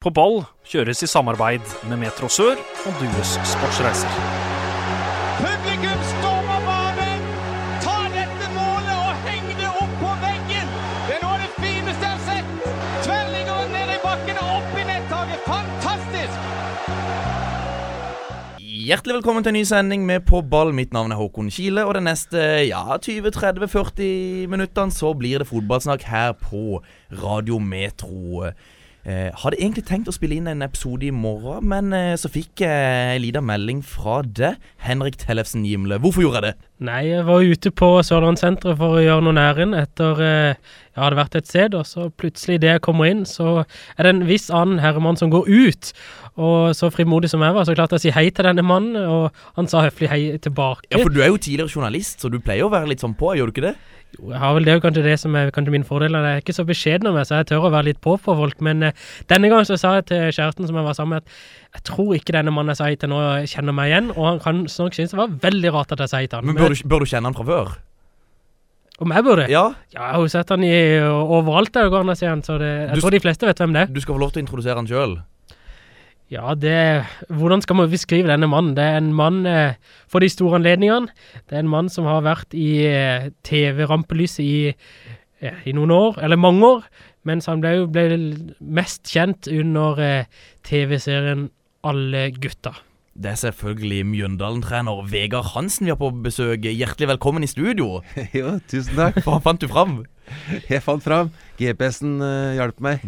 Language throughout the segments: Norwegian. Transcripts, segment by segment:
På ball kjøres i samarbeid med Metro Sør og Dues Sportsreiser. Publikum stormer banen! Ta dette målet og heng det opp på veggen! Det er noe av det fineste jeg har sett! Tverrligger ned i bakken og opp i nettaket. Fantastisk! Hjertelig velkommen til en ny sending med På ball. Mitt navn er Håkon Kile, og de neste ja, 20-30-40 minuttene så blir det fotballsnakk her på Radio Metro. Eh, hadde egentlig tenkt å spille inn en episode i morgen, men eh, så fikk jeg en liten melding fra deg, Henrik Tellefsen Gimle. Hvorfor gjorde jeg det? Nei, jeg var ute på Sørlandssenteret for å gjøre noen ærend etter eh, jeg hadde vært et sted, og så plutselig idet jeg kommer inn, så er det en viss annen herremann som går ut. Og så frimodig som jeg var, så klarte jeg å si hei til denne mannen, og han sa høflig hei tilbake. Ja, For du er jo tidligere journalist, så du pleier å være litt sånn på, gjør du ikke det? Jo, jeg har vel det er jo kanskje det som er kanskje min fordel. Jeg er ikke så beskjeden av meg, så jeg tør å være litt på for folk. Men eh, denne gangen så sa jeg til kjæresten som jeg var sammen med, at jeg tror ikke denne mannen jeg sa hei til nå, kjenner meg igjen. Og han kan nok synes det var veldig rart at jeg sa hei til han. Men bør du, bør du kjenne han fra før? Om jeg burde? Ja, Ja, jeg har jo sett han i, overalt der det går an å se han, så det, jeg Du- tror de fleste vet hvem det er. du skal få lov til å introdusere han sjøl. Ja, det Hvordan skal man beskrive denne mannen? Det er en mann eh, for de store anledningene. Det er en mann som har vært i eh, TV-rampelyset i, eh, i noen år, eller mange år. Mens han ble ble mest kjent under eh, TV-serien Alle gutta. Det er selvfølgelig Mjøndalen-trener Vegard Hansen vi har på besøk. Hjertelig velkommen i studio. Jo, tusen takk. Hva fant du fram? Jeg fant fram. GPS-en uh, hjalp meg.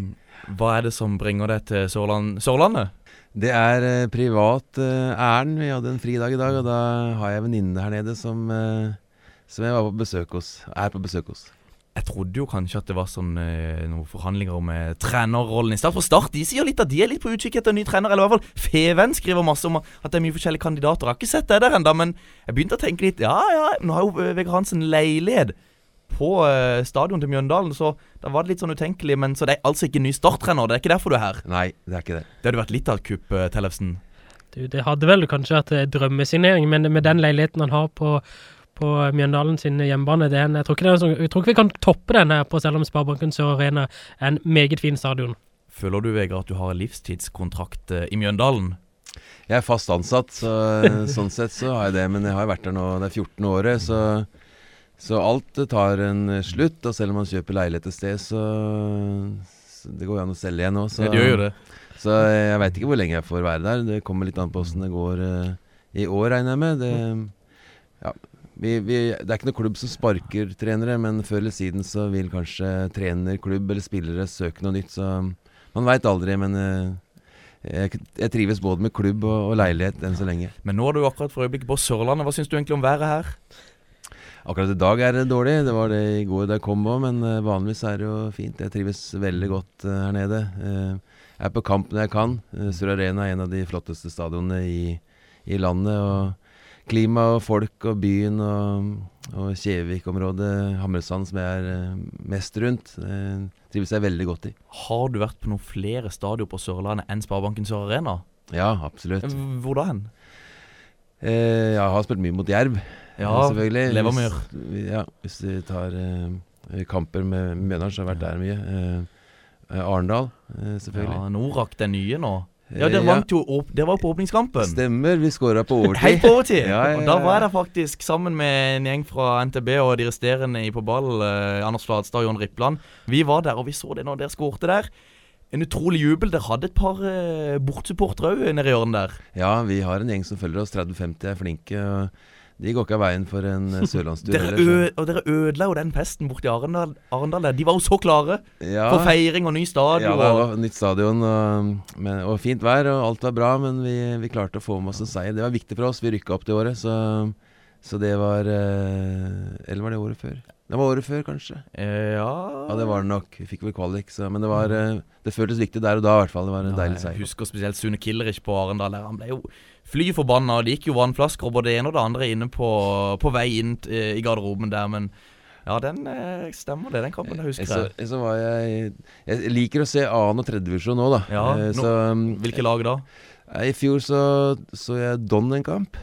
Hva er det som bringer deg til Sørland Sørlandet? Det er uh, privat uh, ærend. Vi hadde en fridag i dag, og da har jeg en venninne her nede som, eh, som jeg var på besøk hos. Er på besøk hos. Jeg trodde jo kanskje at det var sånn eh, noen forhandlinger om eh, trenerrollen i Start. For Start de sier litt at de er litt på utkikk etter en ny trener. Eller i hvert fall Feven skriver masse om at det er mye forskjellige kandidater. Jeg har ikke sett det der ennå, men jeg begynte å tenke litt Ja ja, nå har jo eh, Vegard Hansen leilighet på eh, stadion til Mjøndalen, så da var det litt sånn utenkelig. Men så det er altså ikke en ny Start-trener. Det er ikke derfor du er her. Nei, det er ikke det. Det hadde vært litt av et kupp, eh, Tellefsen. Du, det hadde vel kanskje vært eh, drømmesignering, men med den leiligheten han har på, på Mjøndalen sin hjemmebane det er en, jeg, tror ikke er sånn, jeg tror ikke vi kan toppe den her på selv om Sparebanken Sør Arena er en meget fin stadion. Føler du, Vegard, at du har en livstidskontrakt eh, i Mjøndalen? Jeg er fast ansatt, så eh, sånn sett så har jeg det. Men jeg har vært der nå, det er 14 året, så, så alt tar en slutt. Og selv om man kjøper leilighet et sted, så, så Det går jo an å selge igjen nå. Så, Ja, det gjør jo det. så jeg veit ikke hvor lenge jeg får være der. Det kommer litt an på åssen det går eh, i år, regner jeg med. Det, ja, vi, vi, det er ikke noe klubb som sparker trenere, men før eller siden så vil kanskje trener, klubb eller spillere søke noe nytt. Så man veit aldri, men eh, jeg, jeg trives både med klubb og, og leilighet enn så lenge. Men nå er du akkurat for øyeblikket på Sørlandet. Hva syns du egentlig om været her? Akkurat i dag er det dårlig. Det var det i går da jeg kom òg, men eh, vanligvis er det jo fint. Jeg trives veldig godt eh, her nede. Jeg er på kamp når jeg kan. Sør Arena er en av de flotteste stadionene i, i landet. og Klima og folk og byen og, og Kjevik-området, Hamresand, som jeg er eh, mest rundt, eh, trives jeg veldig godt i. Har du vært på noen flere stadioner på Sørlandet enn Sparebanken Sør Arena? Ja, absolutt. Hvor da hen? Eh, jeg har spilt mye mot Jerv, Ja, eh, selvfølgelig. Levermyr. Hvis, ja, hvis vi tar eh, kamper med Mjøndalen, så har jeg vært der mye. Eh, eh, Arendal, eh, selvfølgelig. Ja, Norak, den nye nå. Ja, Eh, dere vant jo opp, Dere var på åpningskampen. Stemmer, vi skåra på overtid. Helt på overtid! Ja, ja, Og da var jeg der faktisk sammen med en gjeng fra NTB og de resterende i på ball, eh, Anders Fladstad og Jon Rippland. Vi var der, og vi så det når dere skårte der. En utrolig jubel. Dere hadde et par eh, bortsupportere òg nede i hjørnet der. Ja, vi har en gjeng som følger oss. 30-50 er flinke. og De går ikke av veien for en eh, sørlandstur Dere, heller. og dere ødela jo den festen borti Arendal. Arendal. De var jo så klare Ja, for feiring og ny stadion. ja, det var nytt stadion og, men, og fint vær, og alt var bra. Men vi, vi klarte å få med oss en seier. Det var viktig for oss. Vi rykka opp det året, så, så det var eh, Eller var det året før? Det var året før, kanskje. Eh, ja Ja, det var det nok. Vi fikk vel kvalik, så Men det var eh, Det føltes viktig der og da, i hvert fall. Det var en deilig Jeg seier. husker spesielt Sune Killerich på Arendal. Han ble jo fly forbanna. Det gikk jo vannflasker og både det ene og det andre inne på, på vei inn i garderoben der. Men ja, den stemmer det. Den kampen jeg husker jeg. så var jeg Jeg liker å se annen- og tredjevisjon nå, da. Ja, så um, Hvilke lag da? I fjor så så jeg Don en kamp.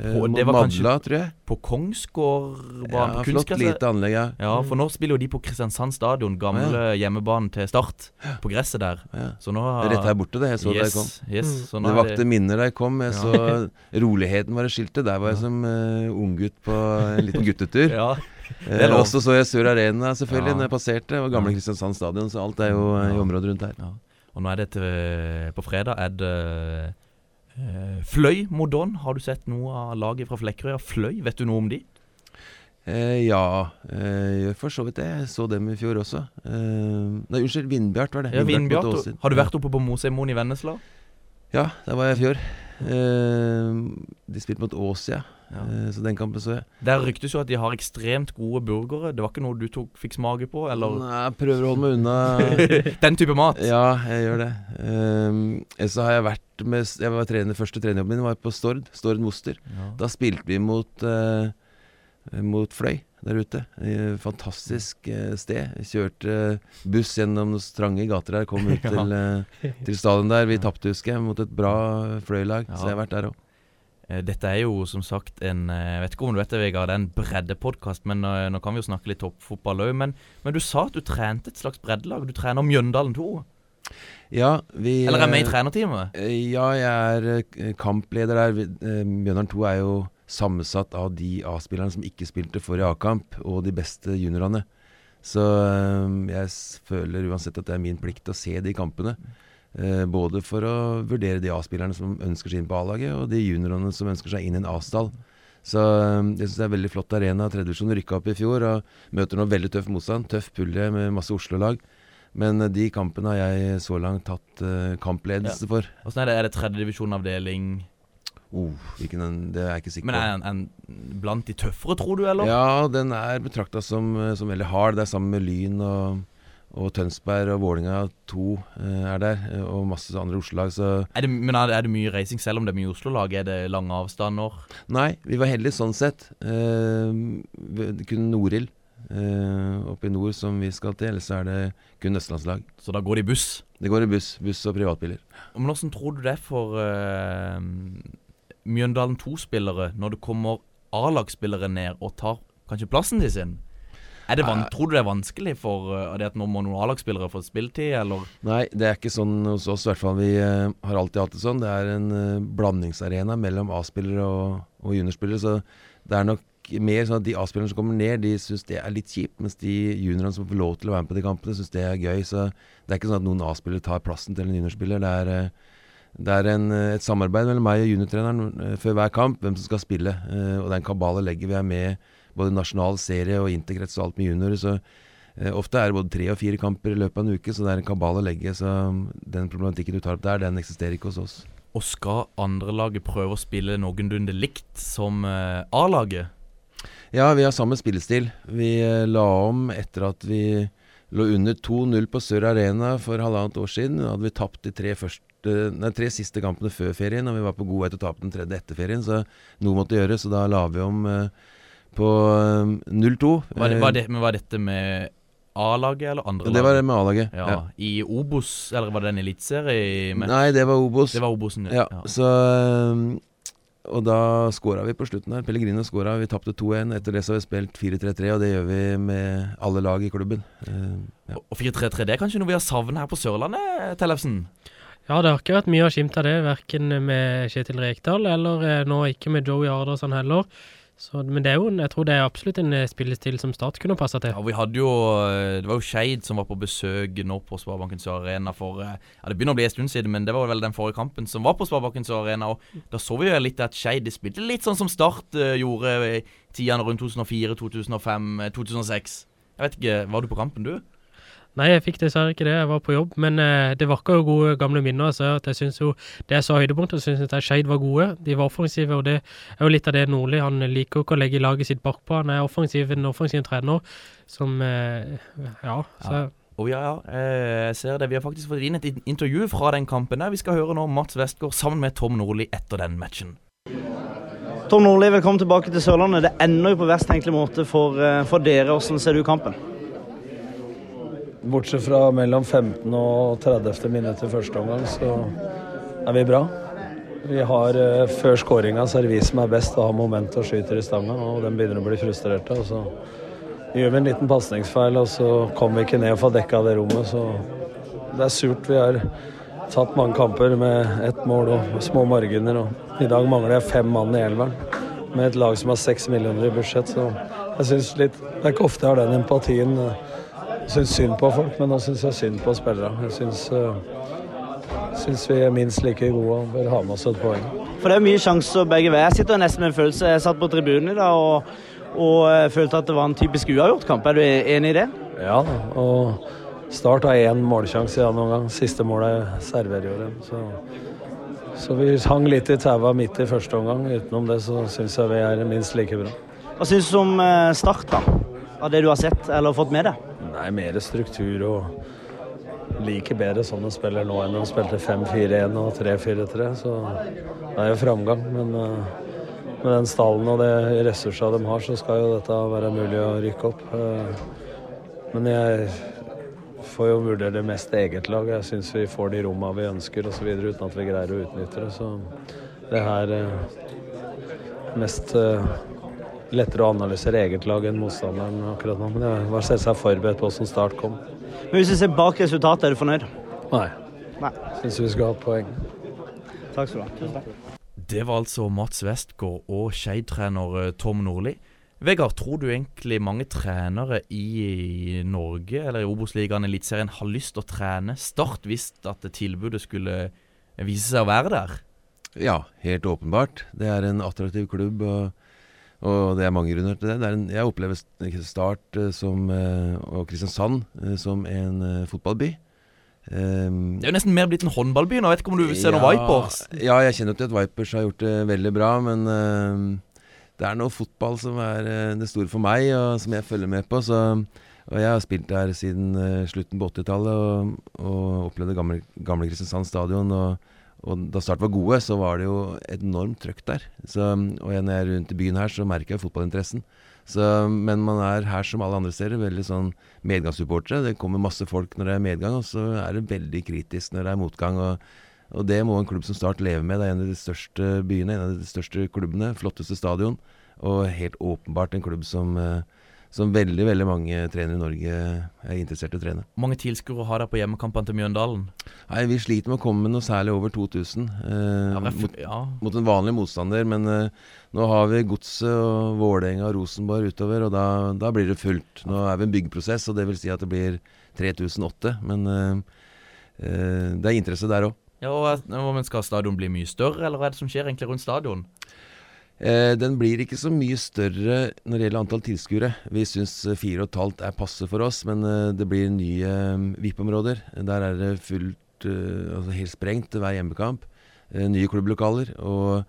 Eh, mot det var kanskje- Madla, tror jeg. På Kongsgårdbanen, Ja, på flott lite anlegg, ja. Ja, for nå spiller jo de på Kristiansand stadion, gamle hjemmebanen til Start, på gresset der. ja. Så nå har Rett her borte, det. Jeg så da jeg kom. yes, yes, Mm. så nå Det vakte det... minner da jeg kom. Jeg Ja. så roligheten var det skiltet. Der var jeg som uh, unggutt på en liten guttetur. Ja, Eh, og så så jeg Sør Arena, selvfølgelig, Ja. når jeg passerte. Og gamle Ja. Kristiansand stadion, så alt er jo eh, i området rundt her. ja. Og nå er det til På fredag er det eh, Fløy mot Don. Har du sett noe av laget fra Flekkerøya? Fløy, vet du noe om de? Eh, ja, eh, for så vidt det. Jeg så dem i fjor også. Eh, nei, unnskyld, Vindbjart var det. Ja, Vindbjart. Har du vært oppe på Mosemoen i Vennesla? Ja, der var jeg i fjor. Eh, de spilte mot Åsia, ja. Eh, så den kampen så jeg. Der ryktes jo at de har ekstremt gode burgere. Det var ikke noe du tok, fikk smake på? Eller Nei, jeg prøver å holde meg unna den type mat? Ja, jeg gjør det. Um, så har jeg vært med Jeg var trener, Første trenerjobben min var på Stord. Stord Moster. Ja. Da spilte vi mot eh, Mot Fløy der ute. Eh, fantastisk eh, sted. Vi kjørte buss gjennom trange gater der. Kom ut til, eh, til stadion der. Vi tapte, husker jeg, mot et bra Fløy-lag. Ja. Så jeg har vært der òg. Eh, Dette er jo som sagt en eh, Jeg vet ikke om du vet det, Vegard, det er en breddepodkast, men eh, nå kan vi jo snakke litt toppfotball òg. Men, men du sa at du trente et slags breddelag. Du trener Mjøndalen 2? Ja, vi Eller er med i eh, trenerteamet? Eh, Ja, jeg er eh, kampleder der. Eh, 2 er jo sammensatt av de A-spillerne som ikke spilte for i A-kamp, og de beste juniorene. Så eh, jeg føler uansett at det er min plikt å se de kampene. Eh, både for å vurdere de A-spillerne som ønsker seg inn på A-laget, og de juniorene som ønsker seg inn i en A-stall. Så eh, jeg syns det er veldig flott arena. Tredjevisjon rykka opp i fjor og møter nå veldig tøff motstand. Tøff pulje med masse Oslo-lag. Men eh, de kampene har jeg så langt hatt eh, kampledelse for. Åssen er det? Er det tredjedivisjonavdeling? Oh, en, det er jeg ikke sikker Men er den en blant de tøffere, tror du, eller? Ja, den er betrakta som, eh, som veldig hard. Det er sammen med Lyn og, og Tønsberg og Vålinga 2 eh, er der. eh, Og masse andre Oslo-lag. Men er det, er det mye racing selv om det er mye Oslo-lag? Er det lange avstander? nei, vi var heldige sånn sett. Eh, kun Norild eh, oppe i nord som vi skal til. Ellers er det kun østlandslag. Så da går det i buss? Det går i buss, buss og privatbiler. Men åssen tror du det er for eh, Mjøndalen 2-spillere når det kommer A-lagsspillere ned og tar kanskje plassen de sin? Er tror du det er vanskelig for uh, det at nå må noen A-lagsspillere få spilletid, eller? Nei, det er ikke sånn hos oss. I hvert fall Vi uh, har alltid hatt det sånn. Det er en uh, blandingsarena mellom A-spillere og, og juniorspillere. Så det er nok mer sånn at de A-spillerne som kommer ned, de syns det er litt kjipt. Mens de juniorene som får lov til å være med på de kampene, syns det er gøy. Så det er ikke sånn at noen A-spillere tar plassen til en juniorspiller. Det er, det er en, eh, et samarbeid mellom meg og juniortreneren eh, før hver kamp, hvem som skal spille. Eh, Og den kabalen legger vi er med både nasjonal serie og interkrets og alt med juniorer. Så ofte er det både tre og fire kamper i løpet av en uke, så det er en kabal å legge. Så um, den problematikken du tar opp der, den eksisterer ikke hos oss. Og skal andrelaget prøve å spille noenlunde likt som A-laget? Ja, vi har samme spillestil. Vi la om etter at vi lå under 2-0 på Sør Arena for halvannet år siden. Da hadde vi tapt de tre, første, nei, tre siste kampene før ferien, og vi var på god vei til å tape den tredje etter ferien, så noe måtte gjøres. Så da la vi om eh, på eh, 0-2. Var det, Eh, var det, men var dette med A-laget eller andre det var det med A-laget. Ja, I Obos, eller var det en eliteserie? Nei, det var Obos. Det var Obosen, Ja, så um, Og da skåra vi på slutten her. Pellegrino skåra, Vi tapte 2-1. Etter det så har vi spilt 4-3-3, og det gjør vi med alle lag i klubben. Ja. Og 4-3-3 det er kanskje noe vi har savnet her på Sørlandet, Tellefsen? Ja, det har ikke vært mye å skimte av det, verken med Kjetil Rekdal eller eh, nå ikke med Joey Arderson heller. Så, men det er jo, jeg tror det er absolutt en eh, spillestil som Start kunne passa til. Ja, vi hadde jo eh, Det var jo Skeid som var på besøk nå på Sparebanken Arena for Ja, det begynner å bli en stund siden, men det var vel den forrige kampen som var på Sparebanken Arena. Og da så vi jo litt at Skeid spilte litt sånn som Start gjorde i tidene rundt 2004, 2005, eh, 2006. Jeg vet ikke, Var du på kampen, du? Nei, jeg fikk dessverre ikke det, jeg var på jobb, men eh, det var ikke jo gode gamle minner. Så at jeg synes jo, Det jeg så høydepunktet, syns jeg Skeid var gode. De var offensive, og det er jo litt av det Nordli Han liker ikke å legge laget sitt bakpå. Han er offensiv, en offensiv trener som eh, Ja. Så, Ja. Oh, ja, ja. Eh, Jeg ser det. Vi har faktisk fått inn et intervju fra den kampen. der Vi skal høre nå Mats Westgård sammen med Tom Nordli etter den matchen. Tom Nordli, velkommen tilbake til Sørlandet. Det ender jo på verst tenkelig måte for, eh, for dere. Hvordan ser du kampen? Bortsett fra mellom 15. og 30. minutt i første omgang, så er vi bra. Vi har eh, Før skåringa så er det vi som er best og har moment og skyter i stanga. og De begynner å bli frustrerte. og Så gjør vi en liten pasningsfeil, og så kommer vi ikke ned og får dekka det rommet. Så det er surt. Vi har tatt mange kamper med ett mål og små marginer. og I dag mangler jeg fem mann i elveren med et lag som har seks millioner i budsjett. Så jeg synes litt Det er ikke ofte jeg har den empatien. Jeg syns synd på folk, men nå syns jeg synd på spillere. Jeg syns, uh, syns vi er minst like gode og bør ha med oss et poeng. For det er mye sjanser begge veier. Jeg sitter nesten med en følelse. Jeg satt på tribunen i dag og, og eh, følte at det var en typisk uavgjort kamp. Er du enig i det? Ja, og Start har én målsjanse i annen omgang. Siste målet serverer dem. Så, så vi hang litt i taua midt i første omgang. Utenom det så syns jeg vi er minst like bra. Hva syns du om eh, Start, da? Av det du har sett eller fått med deg? Nei, mer struktur og liker bedre sånn de spiller nå enn de spilte 5-4-1 og 3-4-3. Så det er jo framgang. Men uh, med den stallen og de ressursene de har, så skal jo dette være mulig å rykke opp. Uh, men jeg får jo vurdere det mest eget lag. Jeg syns vi får de rommene vi ønsker osv. uten at vi greier å utnytte det. Så det her uh, mest lettere å analysere eget lag enn motstanderen akkurat nå. Men jeg var selvsagt forberedt på hvordan Start kom. Men hvis du ser bak resultatet, er du fornøyd? Nei. Nei. Syns vi skal ha poeng. Takk skal du ha. Tusen takk. Det var altså Mats Westgård og Skeid-trener eh, Tom Nordli. Vegard, tror du egentlig mange trenere i Norge eller i Obos-ligaen Eliteserien har lyst til å trene Start hvis at tilbudet skulle vise seg å være der? Ja, helt åpenbart. Det er en attraktiv klubb. og og det er mange grunner til det. det en, jeg opplever Start uh, som, uh, og Kristiansand uh, som en fotballby. Um, det er jo nesten mer blitt en håndballby nå. Jeg vet ikke om du ser ja, noen Vipers? Ja, jeg kjenner jo til at Vipers har gjort det veldig bra, men det er noe fotball som er det store for meg, og som jeg følger med på. Så, og jeg har spilt der siden slutten på 80-tallet og, og opplevde gamle, gamle Kristiansand stadion. og og da Start var gode, så var det jo et enormt trøkk der. Så, og når jeg er rundt i byen her, så merker jeg fotballinteressen. Så, men man er her som alle andre steder veldig sånn medgangssupportere. Det kommer masse folk når det er medgang, og så er det veldig kritisk når det er motgang. Og, og det må en klubb som Start leve med. Det er en av de største byene, en av de største klubbene. Flotteste stadion. Og helt åpenbart en klubb som eh, som veldig veldig mange trenere i Norge er interessert i å trene. Hvor mange tilskuere har dere på hjemmekampene til Mjøndalen? Nei, Vi sliter med å komme med noe særlig over 2000 eh, ja, mot, ja. mot, en vanlig motstander. Men eh, nå har vi Godset og Vålerenga og Rosenborg utover, og da, da, blir det fullt. Nå er vi en byggeprosess, og det vil si at det blir 3008. Men eh, eh, det er interesse der òg. Ja, og, men Skal stadion bli mye større, eller hva er det som skjer egentlig rundt stadion? Eh, den blir ikke så mye større når det gjelder antall tilskuere. Vi syns 4,5 er passe for oss, men eh, det blir nye um, VIP-områder. Der er det fullt, eh, altså helt sprengt hver hjemmekamp. Uh, nye klubblokaler. Og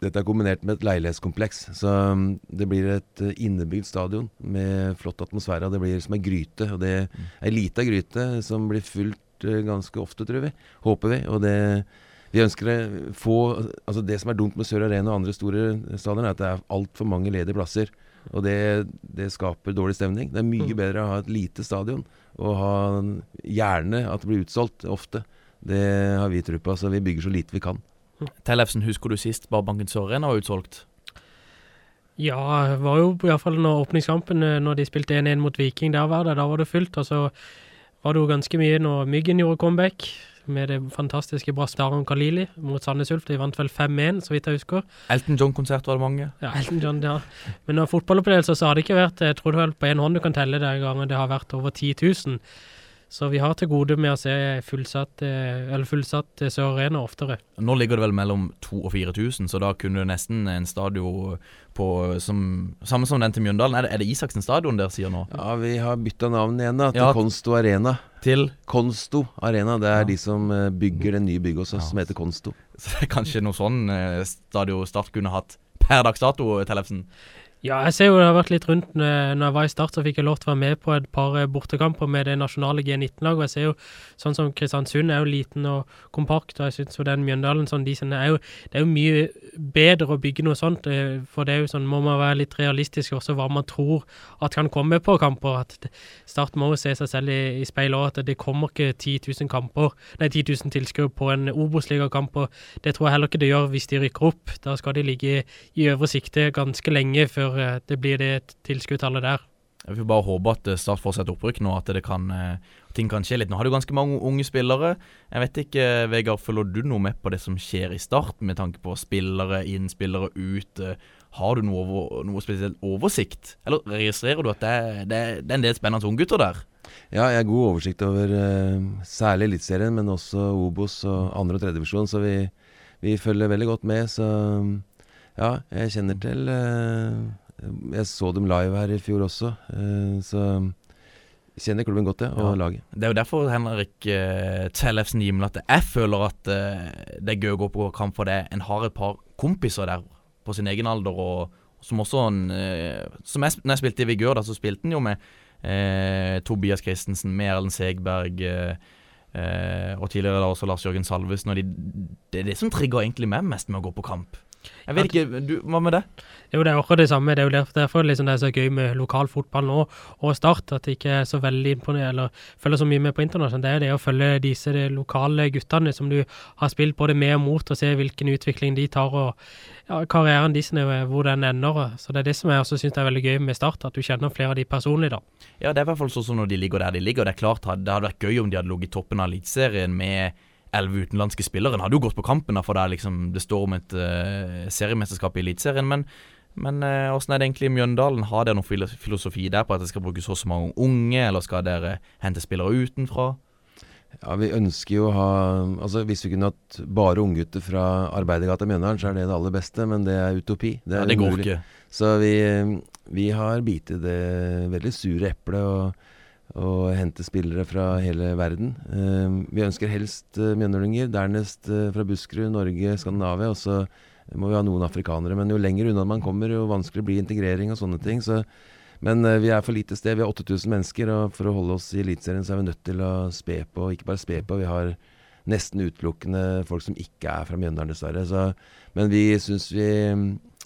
dette er kombinert med et leilighetskompleks. Så um, det blir et uh, innebygd stadion med flott atmosfære. Og Det blir som ei gryte. Og det er ei lita gryte som blir fulgt ganske ofte, tror vi. Håper vi. Og det vi ønsker å få altså Det som er dumt med Sør Arena og andre store stadioner, er at det er altfor mange ledige plasser. Og det, det, skaper dårlig stemning. Det er mye mm. bedre å ha et lite stadion og ha gjerne at det blir utsolgt ofte. Det har vi tro på. Så vi bygger så lite vi kan. Tellefsen, husker du sist Barbanken Sør Arena var utsolgt? Ja, det var jo iallfall når åpningskampen, eh, når de spilte 1-1 mot Viking, der var det, da var det fullt. Og så var det jo ganske mye når Myggen gjorde comeback med det fantastiske Brastaron Khalili mot Sandnes Ulf. De vant vel 5-1, så vidt jeg husker. Elton John-konsert var det mange. Ja, Elton John, ja. Men når fotballopplevelser så har det ikke vært Jeg tror det vel på en hånd du kan telle det gangen det har vært over 10 000. Så vi har til gode med å se fullsatt, eh, eller fullsatt eh, Sør Arena oftere. Nå ligger det vel mellom 2000 og 4000, så da kunne nesten en stadion på som, samme som den til Mjøndalen. Er det, er det Isaksen stadion dere sier nå? Ja, vi har bytta navn igjen da, til ja. Konsto Arena. Til? Konsto Arena. Det er ja. de som eh, bygger den nye bygget hos oss, ja. som heter Konsto. Så det er kanskje noe sånn stadion Start kunne hatt per dags dato, Tellefsen? Ja, jeg ser jo det har vært litt rundt når jeg var i Start, så fikk jeg lov til å være med på et par eh, bortekamper med det nasjonale G19-laget. og Jeg ser jo sånn som Kristiansund er jo liten og kompakt, og jeg syns jo den Mjøndalen sånn, de er jo, det er jo mye bedre å bygge noe sånt. eh, For det er jo sånn, må man være litt realistisk også hva man tror at kan komme på kamper. at Start må jo se seg selv i, i speilet òg, at det kommer ikke 10 000 kamper, nei 10 000 tilskuere på en Obos-ligakamp. Det tror jeg heller ikke det gjør hvis de rykker opp. Da skal de ligge i øvre sikte ganske lenge før eh, det blir det tilskuertallet der. Jeg vil bare håpe at eh, Start får seg et opprykk nå, at det kan, eh, ting kan skje litt. Nå har du ganske mange unge spillere. Jeg vet ikke, Vegard, følger du noe med på det som skjer i Start, med tanke på spillere inn, spillere ut? Har du noe, over, noe spesielt oversikt? Eller registrerer du at det, det, er- det er en del spennende unggutter der? Ja, jeg har god oversikt over uh, særlig Eliteserien, men også Obos og andre- og tredjevisjon, så vi, vi følger veldig godt med. Så ja, jeg kjenner til eh, Jeg så dem live her i fjor også, eh, så kjenner klubben godt, ja, og Ja. laget. Det er jo derfor Henrik uh, Tellefsen gir at jeg føler at uh, det er gøy å gå på kamp for det. En har et par kompiser der på sin egen alder, og som også en, uh, Som jeg, når jeg spilte i Vigør, da, så spilte han jo med uh, Tobias Christensen, med Erlend Segberg eh, eh, og tidligere da også Lars Jørgen Salvesen. Og de, det er det som trigger egentlig meg mest med å gå på kamp. Jeg vet ikke, du, Hva med det? Jo, det er akkurat det samme. Det er jo derfor, derfor liksom det er så gøy med lokal fotball nå, og Start. At det ikke er så veldig imponerende, eller følger så mye med på internasjonalt. Det er jo det å følge disse de lokale guttene som du har spilt både med og mot, og se hvilken utvikling de tar, og ja, karrieren deres, hvor den ender. Så det er det som jeg også syns er veldig gøy med Start, at du kjenner flere av de personlig, da. Ja, det er i hvert fall sånn som når de ligger der de ligger. Det er klart det hadde vært gøy om de hadde ligget i toppen av Eliteserien med elleve utenlandske spillere. En hadde jo gått på kampen, for det, liksom, det står om et uh, seriemesterskap i Eliteserien. Men men uh, hvordan er det egentlig i Mjøndalen? Har dere noen filosofi der på at det skal brukes så mange unge, eller skal dere hente spillere utenfra? Ja, Vi ønsker jo å ha Altså Hvis vi kunne hatt bare unggutter fra Arbeidergata i Mjøndalen, så er det det aller beste, men det er utopi. Det er ja, det går umulig. ikke. Så vi, vi har bitt i det veldig sure eplet og, og hente spillere fra hele verden. Eh, vi ønsker helst uh, mjøndalinger, dernest eh, fra Buskerud, Norge, Skandinavia. Og så må vi ha noen afrikanere. Men jo lenger unna man kommer, jo vanskeligere blir integrering og sånne ting. Så, men eh, vi er for lite sted. Vi har 8000 mennesker, og for å holde oss i Eliteserien så er vi nødt til å spe på. Ikke bare spe på, vi har nesten utelukkende folk som ikke er fra Mjøndalen, dessverre. Så, men vi syns vi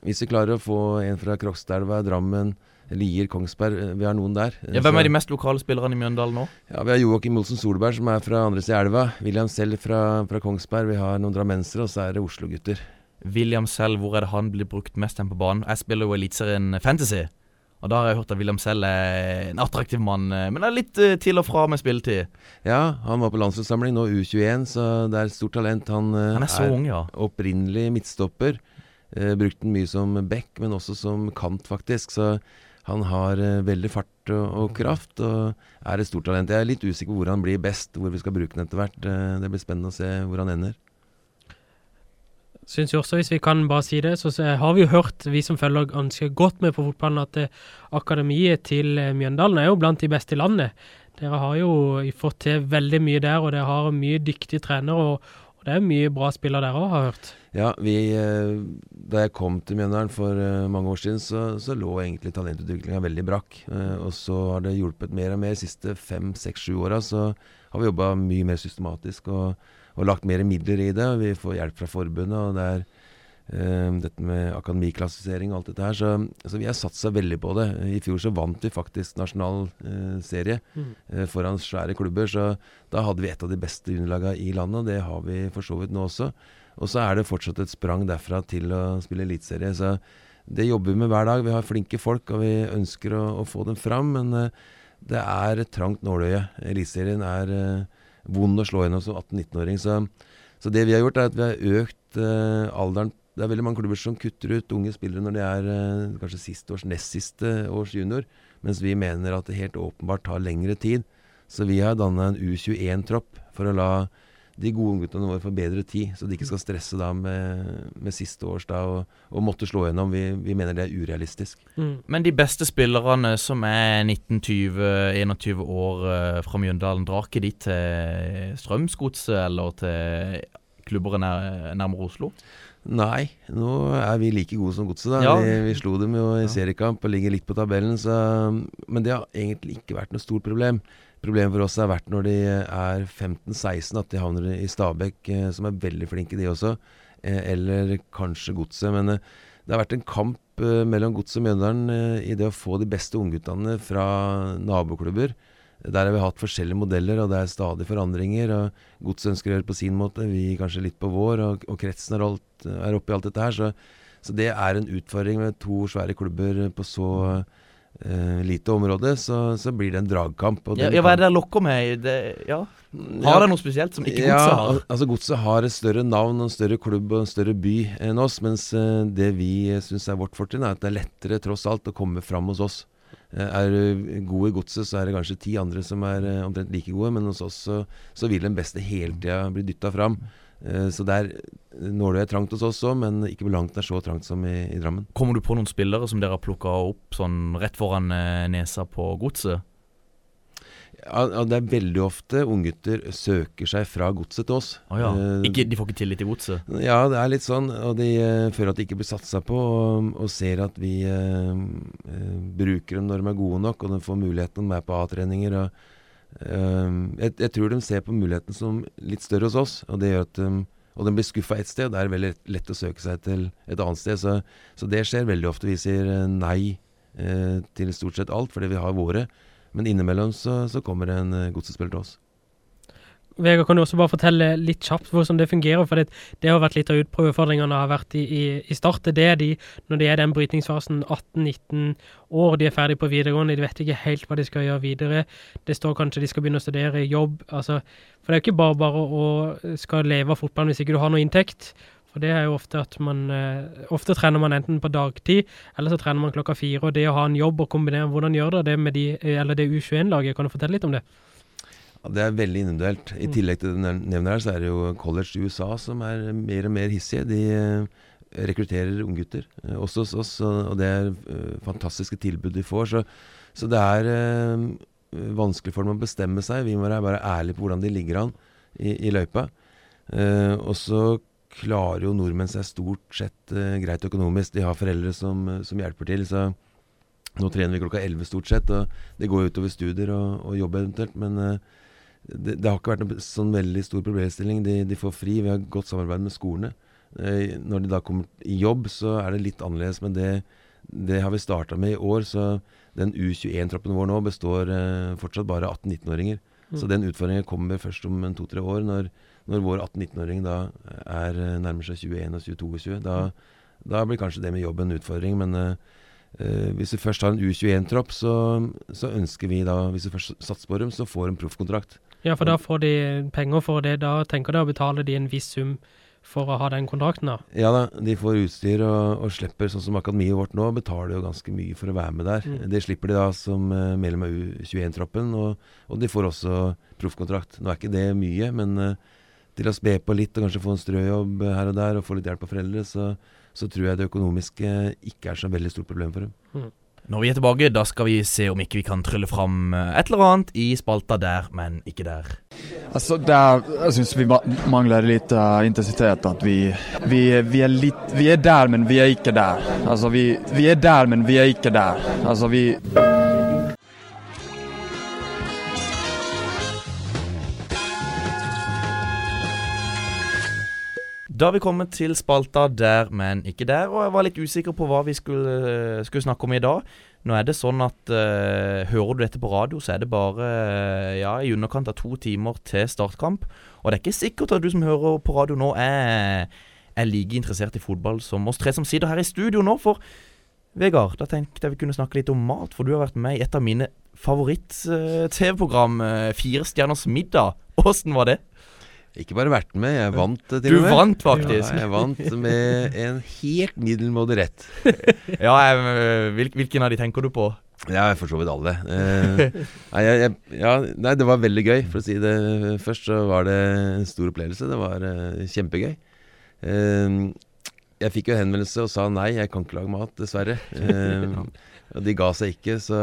Hvis vi klarer å få en fra Krokstadelva, Drammen, Lier, Kongsberg eh, Vi har noen der. Ja, hvem er de mest lokale spillerne i Mjøndalen nå? ja, Vi har Joakim Olsen Solberg, som er fra andre siden av elva. William Selv fra, fra Kongsberg. Vi har noen drammensere, og så er det Oslo-gutter. William selv, hvor er det han blir brukt mest hen på banen? Jeg spiller jo Eliteserien Fantasy. Og da har jeg hørt at William selv er en attraktiv mann, eh, men er litt eh, til og fra med spilletid. Ja, han var på landslagssamling, nå U21, så det er et stort talent. Han, Han er så ung, ja. opprinnelig midtstopper. Eh, brukte den mye som back, men også som kant, faktisk. Så han har eh, veldig fart og, og kraft, og er et stort talent. Jeg er litt usikker på hvor han blir best, hvor vi skal bruke den etter hvert. Eh, det blir spennende å se hvor han ender. Synes jo også, hvis vi kan bare si det, så så har vi jo hørt, vi som følger ganske godt med på fotballen, at eh, akademiet til eh, Mjøndalen er jo blant de beste i landet. Dere har jo fått til veldig mye der, og dere har mye dyktige trenere, og, og det er mye bra spillere der òg, har jeg hørt. Ja, vi, eh, da jeg kom til Mjøndalen for eh, mange år siden, så, så lå egentlig talentutviklinga veldig brakk. Eh, og så har det hjulpet mer og mer. De siste fem, seks, sju åra så har vi jobba mye mer systematisk og, og lagt mer midler i det. Vi får hjelp fra forbundet, og det er eh, dette med akademiklassifisering og alt dette her. Så, så vi har satsa veldig på det. I fjor så vant vi faktisk nasjonal uh, serie eh, foran svære klubber, så da hadde vi et av de beste underlagene i landet, og det har vi for så vidt nå også. Og så er det fortsatt et sprang derfra til å spille eliteserie. Så det jobber vi med hver dag. Vi har flinke folk, og vi ønsker å, å få dem fram. Men eh, det er et trangt nåløye. Eliteserien er eh, vond å slå gjennom som 18-19-åring. Så, så det vi har gjort, er at vi har økt eh, alderen. Det er veldig mange klubber som kutter ut unge spillere når de er eh, kanskje siste års, nest siste års junior. Mens vi mener at det helt åpenbart tar lengre tid. Så vi har danna en U21-tropp for å la de gode ungguttene våre får bedre tid, så de ikke skal stresse da med, med siste års da og, og måtte slå gjennom. Vi, vi mener det er urealistisk. Men de beste spillerne som er 19-20-21 år eh, fra Mjøndalen, drar ikke de til Strømsgodset eller til klubber nær, nærmere Oslo? Nei, nå er vi like gode som Godset. Ja. vi, vi slo dem jo i Ja. seriekamp og ligger litt på tabellen. Så, men det har egentlig ikke vært noe stort problem. Problemet for oss har vært når de er 15-16, at de havner i Stabæk, eh, som er veldig flinke de også. Eh, eller kanskje Godset. Men eh, det har vært en kamp eh, mellom Godset og Mjøndalen eh, i det å få de beste ungguttene fra naboklubber. Der har vi hatt forskjellige modeller, og det er stadig forandringer. og Godset ønsker å gjøre det på sin måte, vi kanskje litt på vår, og, og kretsen er, alt, er oppe i alt dette her. Så, så det er en utfordring med to svære klubber på så eh, lite område. Så, så blir det en dragkamp. Ja, ja, hva er det der lokker med? Det, ja. Ja, Har det noe spesielt som ikke ja, Godset har? altså Godset har et større navn, og en større klubb og en større by enn oss. Mens eh, det vi syns er vårt fortrinn, er at det er lettere tross alt å komme fram hos oss. Eh, er du god i Godset, så er det kanskje ti andre som er eh, omtrent like gode. Men hos oss så, så vil den beste hele tida bli dytta fram. Eh, så der nåløyet er trangt hos oss òg, men ikke på langt nær så trangt som i, i Drammen. Kommer du på noen spillere som dere har plukka opp sånn rett foran eh, nesa på Godset? Ja, det er veldig ofte unggutter søker seg fra Godset til oss. Å ja. Eh, ikke, de får ikke tillit til Godset? Ja, det er litt sånn, og de eh, føler at de ikke blir satsa på, og, og ser at vi eh, eh, bruker dem når de er gode nok, og de får muligheten med på A-treninger. og eh, jeg, jeg tror de ser på muligheten som litt større hos oss, og det gjør at de, og den blir skuffa ett sted, og da er veldig lett, å søke seg til et annet sted. Så, så det skjer veldig ofte. Vi sier eh, nei eh, til stort sett alt, fordi vi har våre. Men innimellom så, så kommer det en uh, godsespiller til oss. Vegard, kan du også bare fortelle litt kjapt hvordan det fungerer? For det, det har vært litt av utprøvefordringene har vært i, i, i start. Det er de, når de er den brytningsfasen 18-19 år, de er ferdig på videregående, de vet ikke helt hva de skal gjøre videre. Det står kanskje de skal begynne å studere, jobb. altså For det er jo ikke bare bare å skal leve av fotballen hvis ikke du har noe inntekt. For det er jo ofte at man eh, Ofte trener man enten på dagtid, eller så trener man klokka fire. Og det å ha en jobb og kombinere Hvordan gjør dere det med de, eller det U21-laget? Kan du fortelle litt om det? Det er veldig individuelt. I tillegg til det du nevner her, så er det jo college i USA som er mer og mer hissige. De eh, rekrutterer unggutter, eh, også hos oss, og det er eh, fantastiske tilbud de får. Så, så det er vanskelig for dem å bestemme seg. Vi må være bare ærlige på hvordan de ligger an i, i løypa. Og så klarer jo nordmenn seg stort sett greit økonomisk. De har foreldre som, som hjelper til. så nå trener vi klokka 11 stort sett, og det går jo utover studier og, og jobb eventuelt. Men eh, det, det har ikke vært en sånn veldig stor problemstilling. De, de får fri. Vi har godt samarbeid med skolene. Eh, når de da kommer i jobb, så er det litt annerledes. Men det, det har vi starta med i år. Så den U21-troppen vår nå består eh, fortsatt bare 18-19-åringer. Så den utfordringen kommer først om en to-tre år, når, når vår 18-19-åring da er eh, nærmer seg 21 og 22-20. Da, da blir kanskje det med jobb en utfordring. Men eh, Uh, hvis vi først har en U21-tropp, så, så ønsker vi da, hvis vi først satser på dem, så får de proffkontrakt. Ja, for da får de penger for det. Da tenker de å betale de en viss sum for å ha den kontrakten, da. Ja da, de får utstyr og, og slipper, sånn som akademiet vårt nå, betaler jo ganske mye for å være med der. Mm. Det slipper de da som uh, medlem av U21-troppen, og, og de får også proffkontrakt. Nå er ikke det mye, men uh, til å spe på litt og kanskje få en strøjobb eh, her og der, og få litt hjelp av foreldre, så, så tror jeg det økonomiske ikke er så veldig stort problem for dem. Når vi er tilbake, da skal vi se om ikke vi kan trylle fram eh, et eller annet i spalta der, men ikke der. Altså, der, jeg syns vi mangler litt uh, intensitet. At vi, vi, vi, er litt, vi er der, men vi er ikke der. Altså, vi, vi er der, men vi er ikke der. Altså, vi Da har vi kommet til spalta der, men ikke der, og jeg var litt usikker på hva vi skulle, skulle snakke om i dag. Nå er det sånn at uh, hører du dette på radio, så er det bare uh, ja, i underkant av to timer til startkamp. Og det er ikke sikkert at du som hører på radio nå, er, er like interessert i fotball som oss tre som sitter her i studio nå. For Vegard, da tenkte jeg vi kunne snakke litt om mat, for du har vært med i et av mine favoritt-TV-program, Fire stjerners middag. Åssen var det? Ikke bare vært med, jeg vant til Du og med. Du vant faktisk. Ja, jeg vant med en helt middelmådig rett. Ja, jeg, hvilken av de tenker du på? Ja, for så vidt alle. Eh, nei, jeg, jeg, ja, nei, det var veldig gøy, for å si det først. Så var det en stor opplevelse. Det var eh, kjempegøy. Eh, jeg fikk jo henvendelse og sa nei, jeg kan ikke lage mat, dessverre. Eh, og de ga seg ikke, så,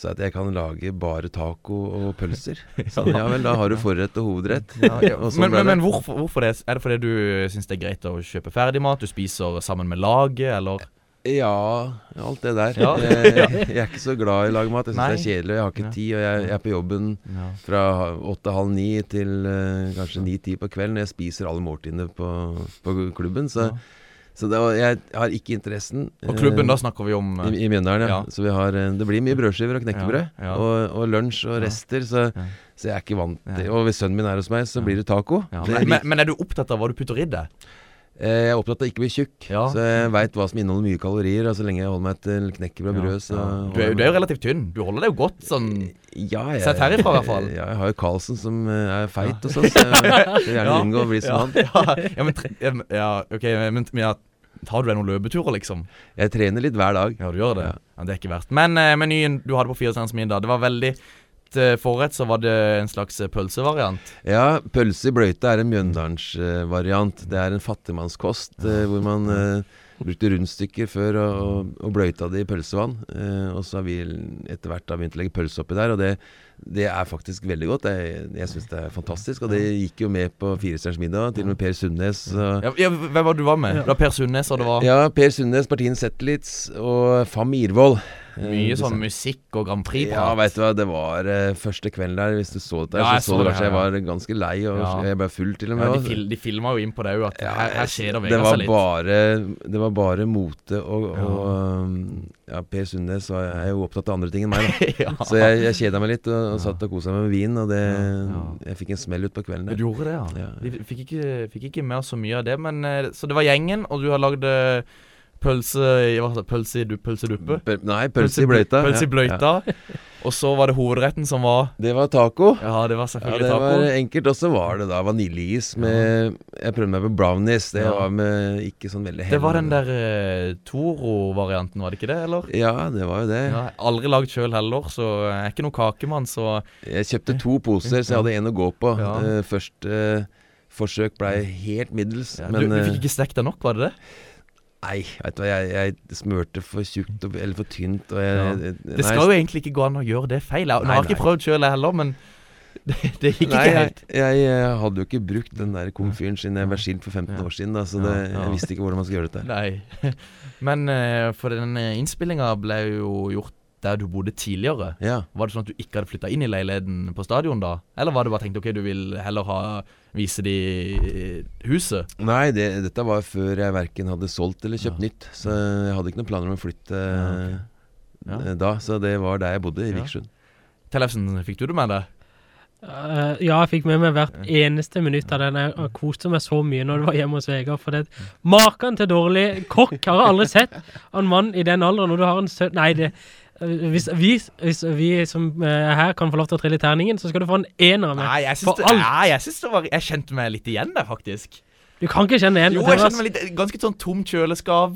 sa at jeg kan lage bare taco og pølser. Så ja vel, da har du forrett og hovedrett. Og sånn men, men, men hvorfor, hvorfor det? Er det fordi du syns det er greit å kjøpe ferdigmat? Du spiser sammen med laget, eller? Ja, alt det der. Ja. Jeg, jeg er ikke så glad i å lage mat. Jeg syns det er kjedelig, og jeg har ikke Ja. tid. Og jeg, jeg er på jobben fra åtte-halv ni til eh, kanskje ni-ti på kvelden. Jeg spiser alle måltidene på, på klubben, så, så var, jeg har ikke interessen. Og klubben, eh, da snakker vi om I, i Mjøndalen, ja. Ja. Så vi har, eh, det blir mye brødskiver og knekkebrød. Ja, ja. Og, og lunsj og rester. Så, så jeg er ikke vant til Og hvis sønnen min er hos meg, så blir det taco. men, men er du opptatt av hva du putter i det? Eh, Jeg er opptatt av å ikke bli tjukk, Ja. så jeg veit hva som inneholder mye kalorier. Og så lenge jeg holder meg til knekkebrød og brød, så ja. Du, er, du er jo relativt tynn. Du holder deg jo godt sånn ja, jeg, Sett herifra, i hvert fall. Ja, jeg har jo Carlsen som eh, er feit og sånn, så jeg vil gjerne unngå å bli som han. ja, men, ja, ok, men, tar du deg noen løpeturer, liksom? Jeg trener litt hver dag. Ja, du gjør det? Ja. Det er ikke verst. Men eh, menyen du hadde på Firestjerners middag, det var veldig til forrett så var det en slags eh, pølsevariant. Ja, pølse i bløyte er en Mjøndalensvariant. det er en fattigmannskost eh, hvor man eh, brukte rundstykker før og, og, og bløyta det i pølsevann. Eh, og så har vi etter hvert begynt å legge pølse oppi der, og det, det er faktisk veldig godt. Jeg, jeg syns det er fantastisk. Og det gikk jo med på Firestjerners middag, til og med Per Sundnes. Og, Ja, ja, hvem var det du var med? Det var Per Sundnes, og det var ja, Per Sundnes, Partien Settlitz og Fam Irvoll. Eh, mye sånn musikk og Grand Ja, Prix-prat. veit du hva, det var uh, første kvelden der. Hvis du så det der, Ja, så så så det, kanskje jeg var ganske lei, og Ja. jeg ble full til og med. Ja, de, fil, de filma jo inn på det òg, at Ja, her, her skjer det å var seg litt. bare Det var bare mote og, Ja. og Ja, Per Sundnes var, er jo opptatt av andre ting enn meg, da. ja. Så jeg, jeg kjeda meg litt og, og satt og kosa meg med vin, og det Ja. Jeg fikk en smell ut på kvelden Du gjorde det, ja. Ja. Vi fikk ikke, fikk ikke med oss så mye av det, men eh, Så det var gjengen, og du har lagd pølse i hva sa pølse i du, pølseduppe? Pøl- Nei, pølse i bløyta. Pølse i Ja, ja. Og så var det hovedretten som var Det var taco. Ja, det var Ja, det taco. var enkelt. Og så var det da vaniljeis med Jeg prøvde meg på brownies. Det var med ikke sånn veldig Det var den der eh, Toro-varianten, var det ikke det, eller? Ja, det var jo det. Ja, aldri lagd sjøl heller, så jeg er ikke noen kakemann, så Jeg kjøpte to poser, så jeg hadde en å gå på. Eh, første forsøk blei helt middels. men du, du eh, fikk ikke stekt deg nok, var det det? Nei, vet du hva, jeg, jeg smørte for tjukt eller for tynt. Og jeg, Ja. jeg- Det skal jo egentlig ikke gå an å gjøre det feil. Jeg, nå har jeg ikke prøvd sjøl, heller, men det, det gikk Nei, ikke helt. jeg, eh, hadde jo ikke brukt den der komfyren siden jeg ble skilt for 15 Ja. år siden. Da, så det, jeg visste ikke hvordan man skulle gjøre dette. Nei. Men eh, for den innspillinga ble jo gjort der du bodde tidligere. Ja. Var det sånn at du ikke hadde flytta inn i leiligheten på stadion da? Eller var det bare tenkt ok, du vil heller ha vise de huset? Nei, det, dette var før jeg verken hadde solgt eller kjøpt Ja. nytt. Så jeg hadde ikke noen planer om å flytte Ja, okay. Ja. eh, da. Så det var der jeg bodde, i Ja. Vikersund. Tellefsen, fikk du det med deg? Uh, ja, jeg fikk med meg hvert eneste minutt av den. Jeg jeg koste meg så mye når det var hjemme hos Vegard. For det Maken til dårlig kokk har jeg aldri sett av en mann i den alderen. Når du har en sønn Nei, det eh, hvis vi, hvis vi som eh, er her kan få lov til å trille terningen, så skal du få en ener av meg. Nei, jeg syns det, nei, jeg, syns det var, jeg kjente meg litt igjen der, faktisk. Du kan ikke kjenne igjen Jo, jeg kjenner meg litt Ganske sånn tomt kjøleskap.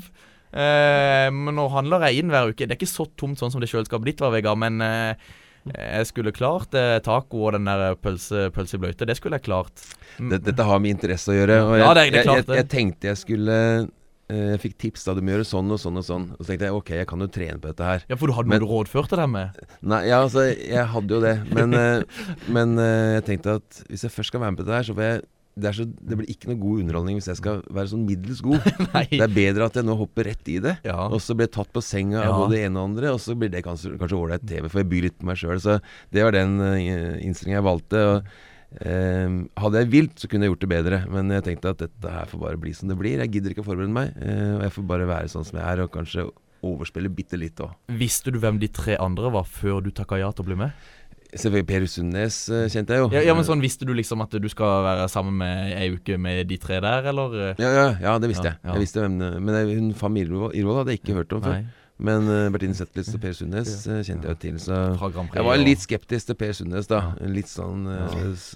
Eh, men nå handler jeg inn hver uke. Det er ikke så tomt sånn som det kjøleskapet ditt var, Vegard, men eh, jeg skulle klart eh, taco og den der pølse, pølse i bløyte. Det skulle jeg klart. Mm. Dette har med interesse å gjøre. Og jeg, Ja, det er- det er jeg, klart jeg, jeg tenkte jeg skulle eh, Jeg fikk tips da du må gjøre sånn og sånn og sånn. Og så tenkte jeg ok, jeg kan jo trene på dette her. Ja, for du hadde Men- noe du rådførte deg med? Nei, ja, altså, jeg hadde jo det. Men, eh, men eh, jeg tenkte at hvis jeg først skal være med på dette her, så får jeg det, så, det blir ikke noe god underholdning hvis jeg skal være sånn middels god. Det er bedre at jeg nå hopper rett i det. Ja. Og så blir jeg tatt på senga Ja. av både det ene og andre, og så blir det kanskje ålreit TV, for jeg byr litt på meg sjøl. Så det var den uh, innstillingen jeg valgte. Og, eh, hadde jeg vilt, så kunne jeg gjort det bedre. Men jeg tenkte at dette her får bare bli som det blir. Jeg gidder ikke å forberede meg. eh, og jeg får bare være sånn som jeg er, og kanskje overspille bitte litt òg. Visste du hvem de tre andre var før du takka ja til å bli med? Selvfølgelig Per Sundnes eh, kjente jeg jo. Ja, ja, men sånn Visste du liksom at du skal være sammen med ei uke med de tre der, eller? Ja, ja, ja, det visste Ja, jeg. Jeg visste hvem Men hun hun i Irvoll hadde jeg ikke hørt om før. Nei, Men uh, Bertine Zetlitz og Per Sundnes uh, kjente jeg jo til. Så jeg var litt skeptisk til Per Sundnes, da. Litt sånn eh,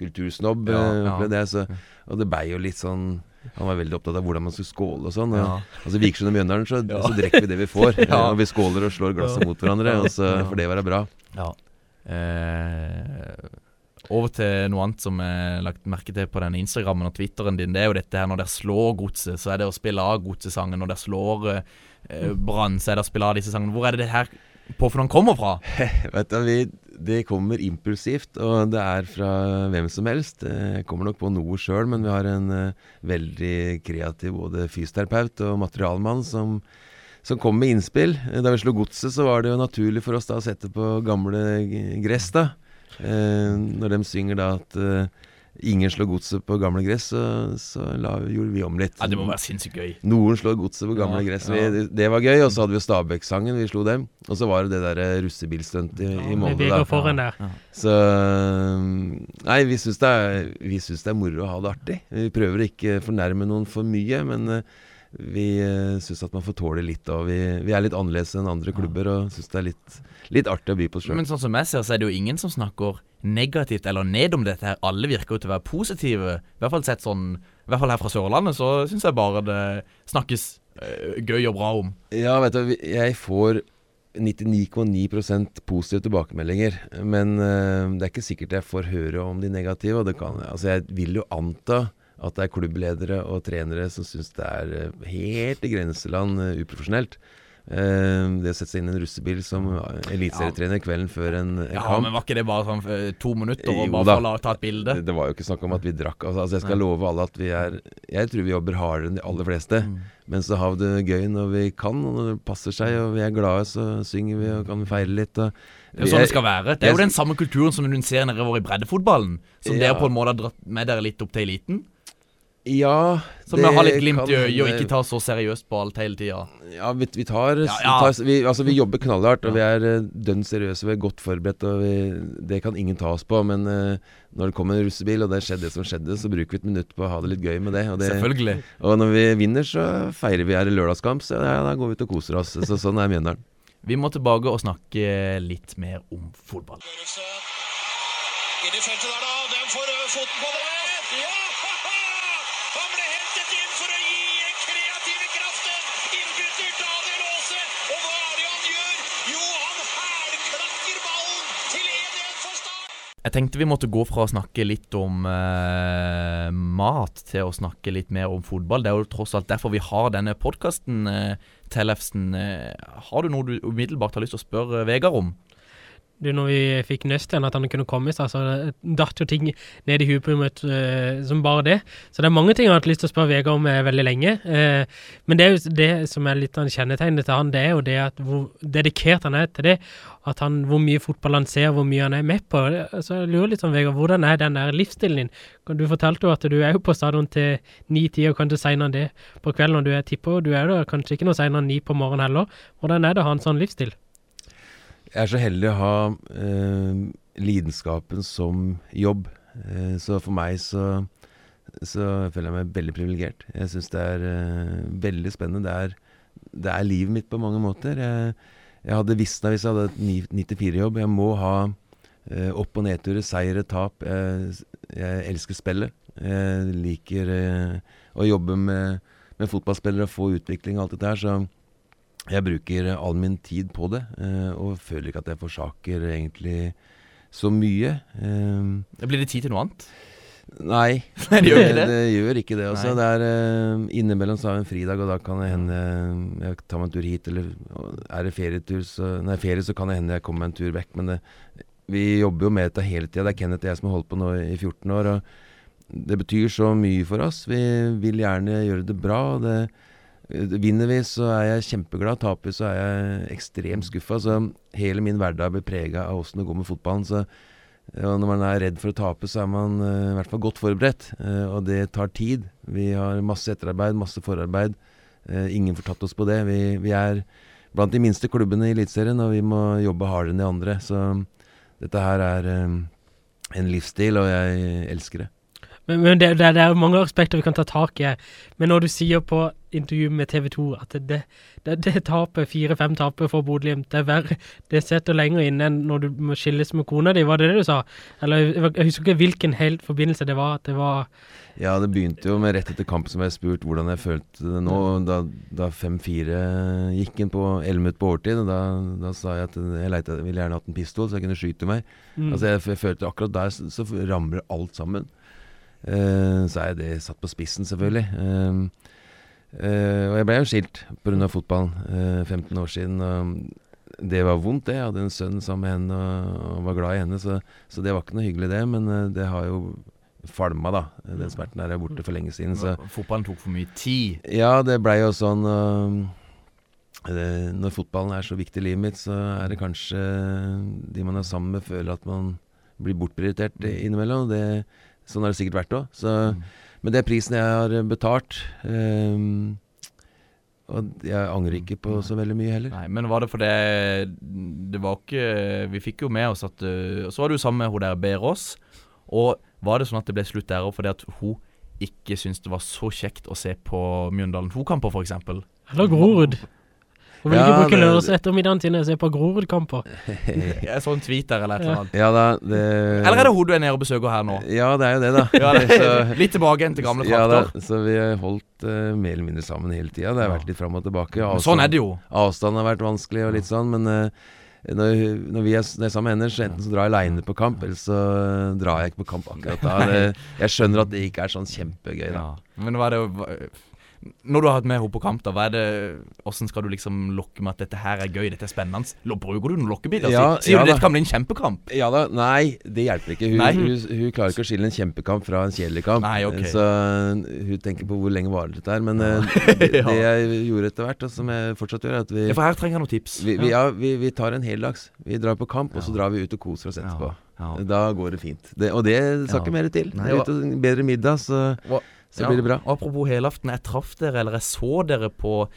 kultursnobb, Ja, ja. opplevde jeg. Så, og det blei jo litt sånn Han var veldig opptatt av hvordan man skulle skåle og sånn. Og, Ja. Altså Vikersund og Mjøndalen, så, Ja. så drikker vi det vi får. Ja. Og vi skåler og slår glasset mot hverandre, og så får det være bra. Ja. Eh, over til noe annet som jeg har lagt merke til på denne Instagrammen og Twitteren din. Det er jo dette her når dere slår godset, så er det å spille av godsesangen. Når dere slår eh, Brann, å spille av disse sangene. Hvor er det det her på hvor han kommer fra? Vet du, Det kommer impulsivt, og det er fra hvem som helst. Jeg kommer nok på noe sjøl, men vi har en uh, veldig kreativ både fysioterapeut og materialmann som, som kom med innspill. Da vi slo Godset, så var det jo naturlig for oss da å sette på gamle gress, da. Når de synger da at ingen slår godset på gamle gress, så, så la, gjorde vi om litt. Ja, Det må være sinnssykt gøy. Noen slår godset på gamle Ja, gress. ja. Vi, det var gøy. Og så hadde vi Stabæk-sangen, vi slo dem. Og så var det det derre russebilstuntet i, i Med Molde, foran der. Så Nei, vi syns det, det er moro å ha det artig. Vi prøver å ikke fornærme noen for mye, men eh, vi uh, syns at man får tåle litt. Og vi, vi er litt annerledes enn andre klubber og syns det er litt, litt artig å by på sjøl. Men sånn som jeg ser, så er det jo ingen som snakker negativt eller ned om dette her. Alle virker jo til å være positive. I hvert fall sett sånn I hvert fall her fra Sørlandet, så syns jeg bare det snakkes øh, gøy og bra om. Ja, vet du, jeg får 99,9% positive tilbakemeldinger. Men øh, det er ikke sikkert jeg får høre om de negative. Og det kan, altså jeg vil jo anta at det er klubbledere og trenere som syns det er eh, helt i grenseland uprofesjonelt. Eh, det å sette seg inn i en russebil som eliteserietrener kvelden før en, en Ja, kamp men var ikke det bare sånn eh, to minutter og bare for å ta et bilde? det, det var jo ikke snakk om at vi drakk. Altså, altså Jeg skal Nei. love alle at vi er Jeg tror vi jobber hardere enn de aller fleste. Mm. Men så har vi det gøy når vi kan, og når det passer seg, og vi er glade, så synger vi og kan feire litt. Og Det er jo sånn det skal være. Det er jo den samme kulturen som du ser nedover i breddefotballen. Som Ja. dere på en måte har dratt med dere litt opp til eliten. Ja Som det har litt glimt kan i øyet og ikke ta så seriøst på alt hele tida. Ja, vi, vi tar, Ja, ja. Vi, tar vi, altså, vi jobber knallhardt, og vi er uh, dønn seriøse. Vi er godt forberedt, og vi, det kan ingen ta oss på. Men uh, når det kommer en russebil, og det skjedde det som skjedde, så bruker vi et minutt på å ha det litt gøy med det. Og, det, Selvfølgelig. og når vi vinner, så feirer vi her i lørdagskamp. Så ja, da går vi ut og koser oss. Så sånn er Mjøndalen. Vi må tilbake og snakke litt mer om fotball. Inn i feltet der, da. Den får foten på det. Ja! Jeg tenkte vi måtte gå fra å snakke litt om eh, mat til å snakke litt mer om fotball. Det er jo tross alt derfor vi har denne podkasten, eh, Tellefsen. Eh, har du noe du umiddelbart har lyst til å spørre Vegard om? Du, når vi fikk nøst igjen at han kunne komme i stad, så datt jo ting ned i huet på meg uh, som bare det. Så det er mange ting jeg har hatt lyst til å spørre Vegard om uh, veldig lenge. Uh, men det er jo det som er litt av kjennetegnet til han, det er jo det at hvor dedikert han er til det. At han, hvor mye fotball han ser, hvor mye han er med på. Så jeg lurer litt sånn, Vegard, hvordan er den der livsstilen din? Du fortalte jo at du er jo på stadion til ni-ti, og kanskje senere enn det på kvelden når du er tipper. Du er da kanskje ikke noe senere enn ni på morgenen heller. Hvordan er det å ha en sånn livsstil? Jeg er så heldig å ha eh, lidenskapen som jobb. Eh, så for meg så, så føler jeg meg veldig privilegert. Jeg syns det er eh, veldig spennende. Det er, det er livet mitt på mange måter. Jeg, jeg hadde visna hvis jeg hadde et 9-4-jobb. Jeg må ha eh, opp- og nedturer, seire, tap. Jeg, jeg elsker spillet. Jeg liker eh, å jobbe med, med fotballspillere og få utvikling og alt dette her. Så jeg bruker all min tid på det, eh, og føler ikke at jeg forsaker egentlig så mye. Eh, Blir det tid til noe annet? nei, det gjør ikke det. det gjør ikke det. altså. Det er eh, Innimellom så har vi en fridag, og da kan det hende jeg tar meg en tur hit. Eller er det ferietur, så, nei, ferie, så kan det hende jeg kommer meg en tur vekk. Men det, vi jobber jo med dette hele tida. Det er Kenneth og jeg som har holdt på nå i 14 år. og Det betyr så mye for oss. Vi vil gjerne gjøre det bra. og det Vinner vi, så er jeg kjempeglad. Taper så er jeg ekstremt skuffa. Så hele min hverdag blir prega av åssen det går med fotballen. Så når man er redd for å tape, så er man eh, i hvert fall godt forberedt. Eh, og det tar tid. Vi har masse etterarbeid, masse forarbeid. Eh, ingen får tatt oss på det. Vi, vi er blant de minste klubbene i Eliteserien, og vi må jobbe hardere enn de andre. Så dette her er en livsstil, og jeg elsker det. Men, men det, det, det er mange aspekter vi kan ta tak i. Men når du sier på intervju med TV 2 at det, det, tapet, fire-fem taper for Bodø-Glimt, det er verre, det sitter lenger inne enn når du må skilles med kona di, var det det du sa? Eller jeg, husker ikke hvilken helt forbindelse det var. at det var Ja, det begynte jo med rett etter kamp som jeg spurte hvordan jeg følte det nå. Da, da 5-4 gikk inn på 11 minutter på overtid, da, da sa jeg at jeg lette, jeg ville gjerne hatt en pistol så jeg kunne skyte meg. mm. Altså jeg, jeg følte akkurat der så, så ramler alt sammen. Eh, så er det satt på spissen, selvfølgelig. Eh, eh, og jeg ble jo skilt pga. fotballen. eh, 15 år siden. Og det var vondt, det. Jeg hadde en sønn sammen med henne og, var glad i henne, så, så det var ikke noe hyggelig, det. Men det har jo falma, da. Den smerten der er borte for lenge siden. Så Fotballen tok for mye tid. ja, det blei jo sånn det, Når fotballen er så viktig i livet mitt, så er det kanskje de man er sammen med, føler at man blir bortprioritert innimellom. Det, sånn har det sikkert vært òg. Men det er prisen jeg har betalt. Um, og jeg angrer ikke på så veldig mye heller. Nei, men var det fordi Det var ikke Vi fikk jo med oss at øh, Så var du sammen med hun der Berås. Og var det sånn at det ble slutt der òg fordi at hun ikke syntes det var så kjekt å se på Mjøndalen 2-kamper, f.eks.? Eller Grorud. Hun vil ikke Ja, bruke det- lørdagsettermiddagen sin til å se på Grorud-kamper. Jeg så en tweet der eller et eller annet. Ja da, det Eller er det hun du er nede og besøker her nå? Ja, det er jo det, da. Ja, det, Så- litt tilbake igjen til gamle ja, da, så vi har holdt uh, mer eller mindre sammen hele tida. Det har Ja. vært litt fram og tilbake. Avstand, sånn er det jo. Avstanden har vært vanskelig og litt sånn, men uh, når, når, vi er, når jeg er sammen med henne, så enten så drar jeg aleine på kamp, eller så drar jeg ikke på kamp akkurat da. Det, jeg skjønner at det ikke er sånn kjempegøy, da. Ja. Men hva er det Når du har hatt med henne på kamp, da, hva er det Hvordan skal du liksom lokke med at dette her er gøy, dette er spennende? Bruker du noen lokkebiter? Ja, Sier ja du dette kan bli en kjempekamp? Ja da, nei, det hjelper ikke. Hun, hun, hun klarer ikke å skille en kjempekamp fra en kjedelig kamp. Nei, okay. Så eh, hun tenker på hvor lenge varer dette her. Men ja. det, det jeg gjorde etter hvert, og som jeg fortsatt gjør, er at vi Ja, for her trenger jeg noen tips. vi, vi, ja, vi, vi tar en heldags. Vi drar på kamp, og så drar vi ut og koser oss etterpå. Da går det fint. Det, og det skal ikke mer til. Nei, ute og bedre middag, så, så Ja, blir det bra. og Apropos helaften, jeg traff dere, eller jeg så dere på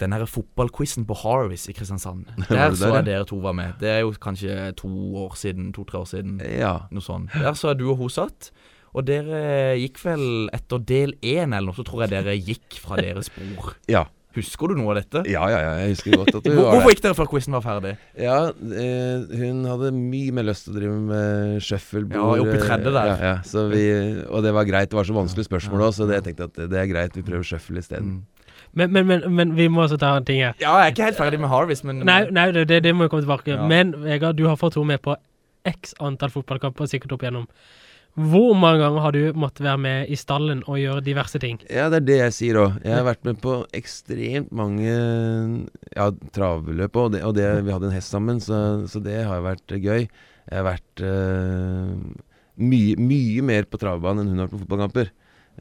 den her fotballquizen på Harvis i Kristiansand. Der så jeg dere to var med. Det er jo kanskje to år siden, to-tre år siden. Ja. Noe sånt. Der så jeg du og hun satt. Og dere gikk vel etter del én eller noe, så tror jeg dere gikk fra deres spor. Ja. Husker du noe av dette? ja, ja, ja, jeg husker godt at du var hvorfor gikk dere før quizen var ferdig? Ja, eh, hun hadde mye mer lyst til å drive med shuffleboard. Ja, oppi tredje der. Ja, ja, så vi, og det var greit. Det var så vanskelig spørsmål òg, så det, jeg tenkte at det er greit. Vi prøver shuffle isteden. Mm. Men, men, men, men vi må også ta en ting her. Ja, jeg er ikke helt ferdig med Harvest, men Nei, nei det, det, må vi komme tilbake Ja. Men Vegard, du har fått henne med på x antall fotballkamper sikkert opp igjennom. Hvor mange ganger har du måttet være med i stallen og gjøre diverse ting? Ja, det er det jeg sier òg. Jeg har vært med på ekstremt mange ja, travløp, og, det, og det, vi hadde en hest sammen, så, så det har vært gøy. Jeg har vært uh, mye, mye mer på travbanen enn hun har vært på fotballkamper.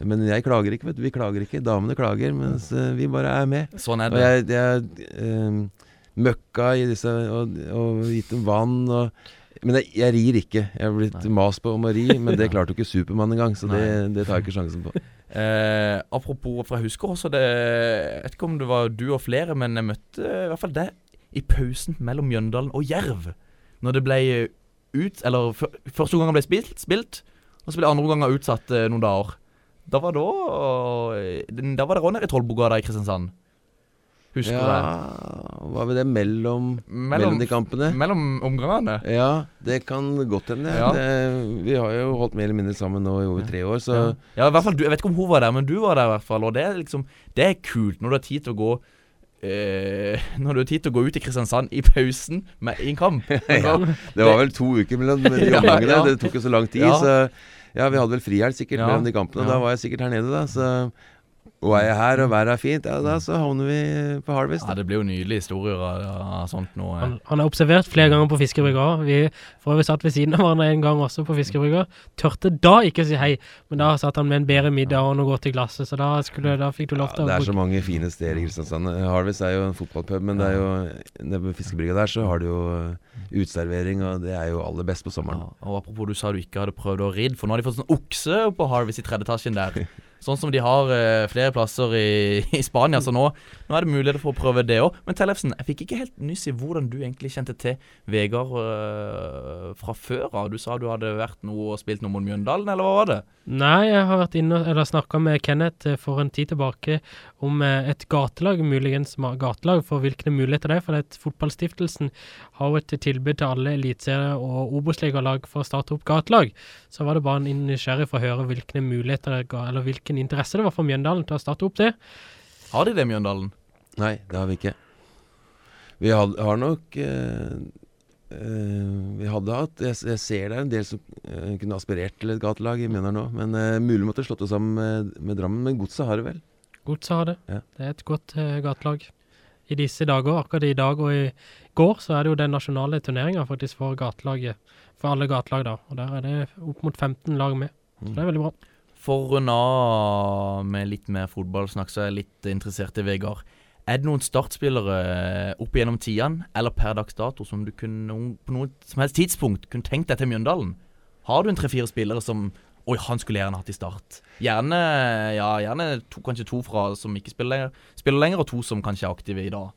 Men jeg klager ikke, vet du. Vi klager ikke. Damene klager, mens eh, vi bare er med. sånn er Og det. jeg, jeg uh, møkka i disse og, og gitt dem vann og Men jeg, jeg rir ikke. Jeg har blitt Nei. mast på om å ri, men det klarte jo ikke Supermann engang, så det, det tar jeg ikke sjansen på. Eh, apropos, for jeg husker også det Jeg vet ikke om det var du og flere, men jeg møtte i hvert fall deg i pausen mellom Mjøndalen og Jerv. Når det ble ut Eller før- første gangen ble spilt, spilt og så ble andre gangen utsatt eh, noen dager. Da var, da, eh, da var det òg nede i Trollbogata i Kristiansand. Husker du det? Ja, hva med det mellom, mellom de kampene? mellom omgangene. Ja, det kan godt hende. Ja. Det- Vi har jo holdt mer eller mindre sammen nå i over tre år, så Ja. ja, i hvert fall du, Jeg vet ikke om hun var der, men du var der i hvert fall. Og det er liksom Det er kult når du har tid til å gå eh, Når du har tid til å gå ut i Kristiansand i pausen med en kamp. Ja. Det var vel to uker mellom de omgangene. ja. Det tok jo så lang tid, Ja. så ja, vi hadde vel frihelg sikkert Ja. mellom de kampene. Ja. Da var jeg sikkert her nede, da. Så og er jeg her, og været er fint, ja, da så havner vi på Harvest. Ja, Det blir jo nydelige historier av, sånt nå. Han, han er observert flere ganger på fiskebrygga. Vi for øvrig satt ved siden av hverandre en gang også på fiskebrygga. Tørte da ikke å si hei, men da satt han med en bedre middag og noe godt i glasset, så da, skulle, da fikk du lov til Ja, til det å er så mange fine steder i Kristiansand. Harvest er jo en fotballpub, men det er jo nede ved fiskebrygga der så har du jo uteservering, og det er jo aller best på sommeren. Ja, og apropos du sa du ikke hadde prøvd å ridde, for nå har de fått sånn okse på Harvest i tredje etasjen der. Sånn som de har eh, flere plasser i, i Spania, så nå, nå er det muligheter for å prøve det òg. Men Tellefsen, jeg fikk ikke helt nyss i hvordan du egentlig kjente til Vegard øh, fra før av. Du sa du hadde vært noe og spilt noe mot Mjøndalen, eller hva var det? Nei, jeg har vært inne eller snakka med Kenneth eh, for en tid tilbake om eh, et gatelag, muligens gatelag, for hvilke muligheter det er. For det er Fotballstiftelsen har jo et tilbud til alle eliteserie- og Obos-ligalag for å starte opp gatelag. Så var det bare en nysgjerrig for å høre hvilke muligheter det ga, eller hvilken interesse det var for Mjøndalen til å starte opp det. Har de det, Mjøndalen? Nei, det har vi ikke. Vi had, har nok eh, eh, Vi hadde hatt jeg, jeg ser det er en del som eh, kunne aspirert til et gatelag i Mjøndalen nå. Men uh, mulig måtte slått oss sammen med, med Drammen. Men Godset har det vel? Godset har det. Ja. Det er et godt eh, gatelag. i disse dager, akkurat i dag og i går, så er det jo den nasjonale turneringa faktisk for gatelaget. For alle gatelag, da. Og der er det opp mot 15 lag med. Så det er veldig bra. For å runde av med litt mer fotballsnakk, så er jeg litt interessert i Vegard. Er det noen startspillere opp gjennom tidene, eller per dags dato, som du kunne, på noe som helst tidspunkt kunne tenkt deg til Mjøndalen? Har du en tre-fire spillere som Oi, han skulle gjerne hatt i start. Gjerne, ja, gjerne to, kanskje to fra som ikke spiller lenger, spiller lenger, og to som kanskje er aktive i dag.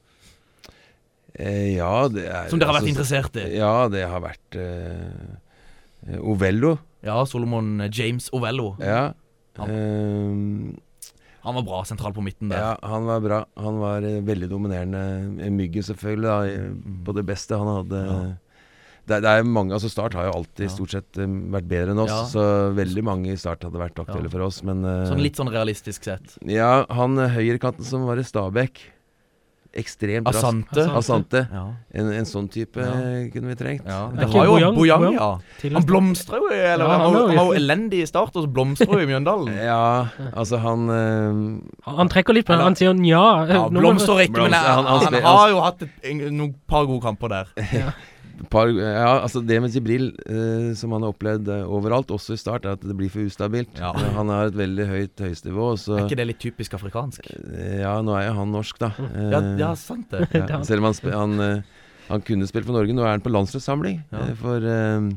Eh, ja, det er Som dere har vært altså, interessert i? Ja, det har vært eh, Ovello. Ja, Solomon James Ovello. Ja. Han- Ehm, Han var bra sentral på midten der. ja, han var bra. Han var eh, veldig dominerende. Eh, Myggen, selvfølgelig, da, på det beste. Han hadde Ja. det, det er mange, altså Start har jo alltid Ja. stort sett eh, vært bedre enn oss, Ja. så veldig mange i Start hadde vært aktuelle for oss. Men eh, Sånn litt sånn realistisk sett. Ja, han eh, høyrekanten som var i Stabæk. Ekstremt rask. Asante. Asante. Ja. En, en sånn type Ja. eh, kunne vi trengt. ja. Det har jo Bojang- Bojang, Bojang? ja. Han blomstrer jo, eller Ja, han, han er han var jo elendig i start, og så blomstrer jo i Mjøndalen. Ja, altså han uh, Han, trekker litt på den, han sier nja. Ja, blomstrer ikke, men Blomster, han, han- han han, har jo hatt et, en, noen par gode kamper der. Par, Ja, altså det med Jibril, eh, som han har opplevd eh, overalt, også i start, er at det blir for ustabilt. Ja. Eh, Han har et veldig høyt høyestenivå, og Er ikke det litt typisk afrikansk? eh, Ja, nå er jo han norsk, da. Ja, Eh, ja sant det. ja, Ja. Selv om han, han, han kunne spilt for Norge. Nå er han på landslagssamling Ja. eh, for eh,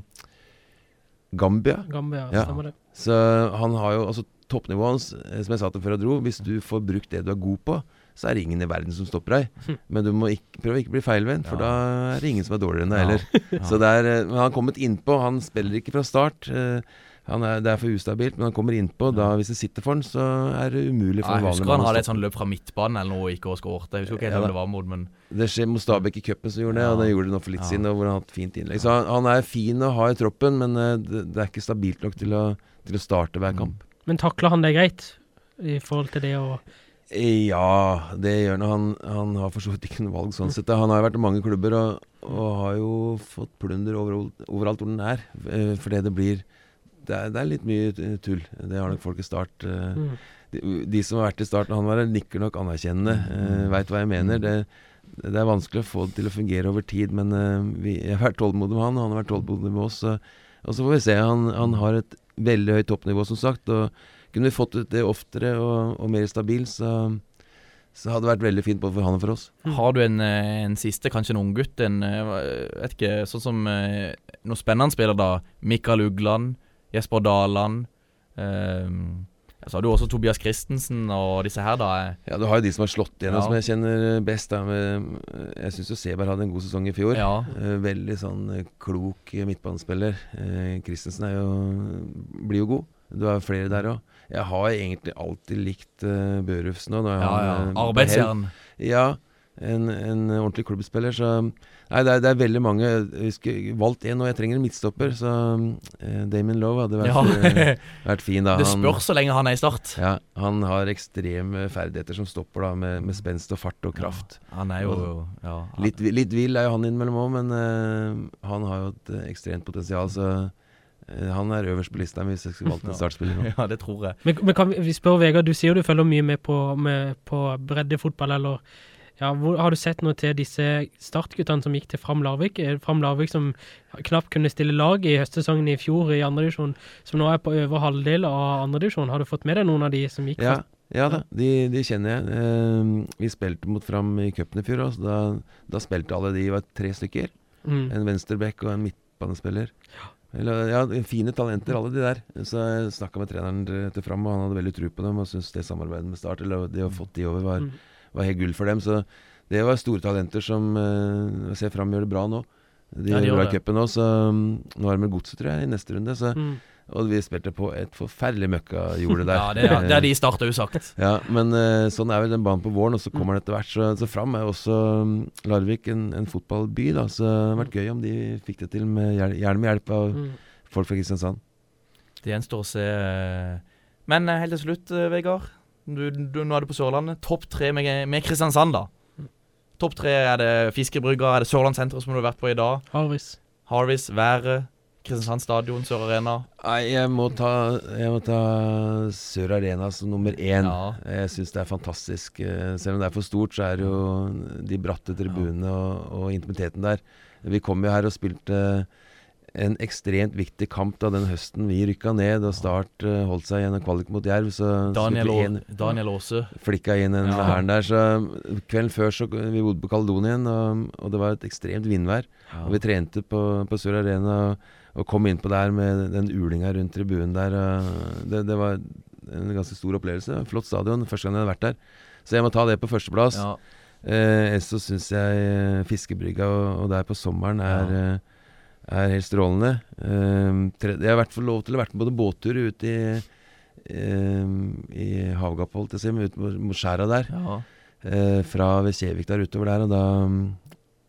Gambia. Gambia, Ja. stemmer det. Så han har jo altså toppnivået hans, som jeg sa til før jeg dro Hvis du får brukt det du er god på, så er det ingen i verden som stopper deg. Hm. Men du må ikke, prøve å ikke bli feilvendt, for Ja. da er det ingen som er dårligere enn deg heller. Ja. Så det er, eh, men han har kommet innpå. Han spiller ikke fra start. eh, Han er, det er for ustabilt, men han kommer innpå. Da, hvis det sitter for han, så er det umulig Ja, for mann. jeg vanlig husker han hadde et sånt sånn løp fra midtbanen eller noe og ikke skåret. Jeg husker ikke helt Ja, om det var mot, men Det skjer mot Stabæk i cupen som gjorde det, og Ja. det gjorde det nå for litt Ja. siden, og hvor han har hatt fint innlegg. Så han, han er fin å ha i troppen, men eh, det, det er ikke stabilt nok til å, til å starte hver kamp. Men takler han det greit? I forhold til det å Ja, det gjør han. Han, han har for så vidt ikke noe valg sånn sett. Han har jo vært i mange klubber og, og har jo fått plunder over, overalt hvor den er. eh, Fordi det blir det er, det er litt mye eh, tull. Det har nok folk i Start. eh, mm. De, de som har vært i starten, han var nikker nok anerkjennende. Uh, Veit hva jeg mener. Det, det er vanskelig å få det til å fungere over tid, men eh, vi, jeg har vært tålmodig med han, og han har vært tålmodig med oss. og så får vi se. Han, han har et veldig høyt toppnivå, som sagt. og Kunne vi fått ut det oftere og, og mer stabilt, så, så hadde det vært veldig fint både for han og for oss. har du en, eh, en siste, kanskje en unggutt? En eh, vet ikke, sånn som Noe noen spennende spiller da. Mikael Ugland, Jesper Daland. Um, så har du også Tobias Christensen og disse her, da. Ja, Du har jo de som har slått igjennom, Ja. som jeg kjenner best. Da, jeg syns jo Seberg hadde en god sesong i fjor. Ja. Eh, veldig sånn eh, klok eh, midtbanespiller. Eh, Christensen er jo, blir jo god. Du har flere der òg. Jeg har egentlig alltid likt uh, Børufs nå. Nå er ja, ja. eh. Arbeidsjern. Ja, en, en ordentlig klubbspiller. Så Nei, det er, det er veldig mange. Jeg skulle valgt én, og jeg trenger en midtstopper. Så uh, Damon Lowe hadde vært, Ja. vært fin, da. Det spørs så lenge han er i start. ja, han har ekstreme ferdigheter som stopper da med, med spenst og fart og kraft. Han er jo ja, Litt, vi- litt vill er jo han innimellom òg, men uh, han har jo et ekstremt potensial. Så han er øverst på lista hvis jeg skulle valgt en Ja. startspiller nå. Ja, det tror jeg. Men, men kan vi, spør Vegard, du sier jo du følger mye med på, med, på breddefotball, eller ja, hvor, Har du sett noe til disse startguttene som gikk til Fram Larvik? Eh, Fram Larvik som knapt kunne stille lag i høstsesongen i fjor i andredivisjon, som nå er på øvre halvdel av andredivisjon. Har du fått med deg noen av de som gikk Ja, ja da, de, de kjenner jeg. Eh, vi spilte mot Fram i cupen i fjor, også, da, da spilte alle de var tre stykker. mm. En venstreback og en midtbanespiller. Eller, ja, fine talenter, alle de der. Så jeg snakka med treneren til Fram, og han hadde veldig tro på dem. Og syntes det samarbeidet med Start, eller det å fått de over, var, Mm. var helt gull for dem. Så det var store talenter som uh, Jeg ser Fram gjør det bra nå. De Ja, de gjør gjør bra i cupen nå, så um, nå er de med Godset, tror jeg, i neste runde. Så, Mm. og vi spilte på et forferdelig møkkajorde der. Ja, det, er- det er de starta usagt. Ja, men uh, sånn er vel den banen på våren, og så kommer den etter hvert. Så, så Fram er også um, Larvik en, en fotballby, da, så det hadde vært gøy om de fikk det til, med, gjerne med hjelp av Mm. folk fra Kristiansand. Det gjenstår å se. Men eh, helt til slutt, eh, Vegard. Du, du, nå er du på Sørlandet. Topp tre med, med Kristiansand, da. Topp tre er det Fiskebrygga, er det Sørlandssenteret som du har vært på i dag? Harvis. Harvis, Været, Kristiansand stadion, Sør Arena. Nei, jeg må ta, jeg må ta Sør Arena som nummer én. Ja. Jeg syns det er fantastisk. Eh, Selv om det er for stort, så er det jo de bratte tribunene og, og intimiteten der. Vi kom jo her og spilte en ekstremt viktig kamp da den høsten vi rykka ned, og Start uh, holdt seg gjennom en kvalik mot Jerv. Så Daniel, en- Daniel Aase. flikka inn en Ja. der. Så kvelden før så Vi bodde på Kaledonien, og, og det var et ekstremt vindvær. Og vi trente på, på Sør Arena og, og kom innpå der med den ulinga rundt tribunen der. Det, det var en ganske stor opplevelse. Flott stadion. Første gang jeg hadde vært der. Så jeg må ta det på førsteplass. Ja. Eh, så syns jeg eh, Fiskebrygga og, og der på sommeren er, Ja. Er helt strålende. Eh, jeg har i hvert fall lov til å ha vært med både båttur ute i, eh, i havgapet, holdt jeg på ut mot, skjæra der. Ja. Eh, fra ved Kjevik der utover der, og da mm,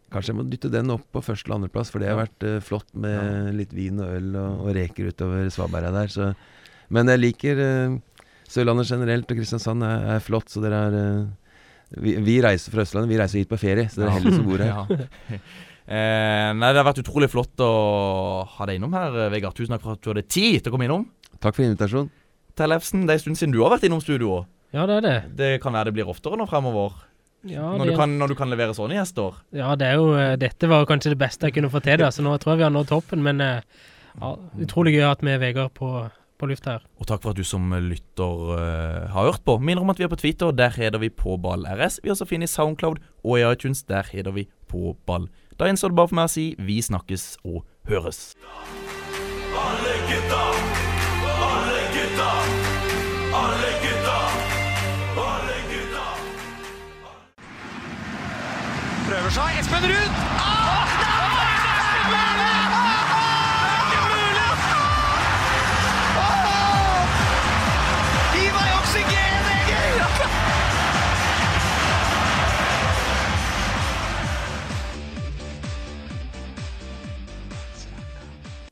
Kanskje jeg må dytte den opp på første eller andreplass, for det har vært eh, flott med litt vin og øl og, og reker utover svaberga der. Så. Men jeg liker eh, Sørlandet generelt, og Kristiansand er, er flott, så dere er vi, vi reiser fra Østlandet, vi reiser hit på ferie, så dere er heldige som bor her. Ja. Eh, nei, Det har vært utrolig flott å ha deg innom her, Vegard. Tusen takk for at du hadde tid til å komme innom. Takk for invitasjonen. Tellefsen, det er en stund siden du har vært innom studio. Ja, det er det. Det kan være det blir oftere nå fremover. Ja, Når, du kan, når du kan levere sånne gjester. ja, det er jo eh, Dette var kanskje det beste jeg kunne få til, da, så nå tror jeg vi har nådd toppen. Men eh, ja, utrolig gøy å ha hatt med Vegard på, på lufta her. Og takk for at du som lytter uh, har hørt på. Minner om at vi er på Twitter, der heter vi på ball RS. Vi er også funnet i Soundcloud og i iTunes, der heter vi på ball. Da gjenstår det bare for meg å si vi snakkes og høres. Alle gutta, alle gutta, alle gutta, alle gutta. Prøver seg. Espen Ruud!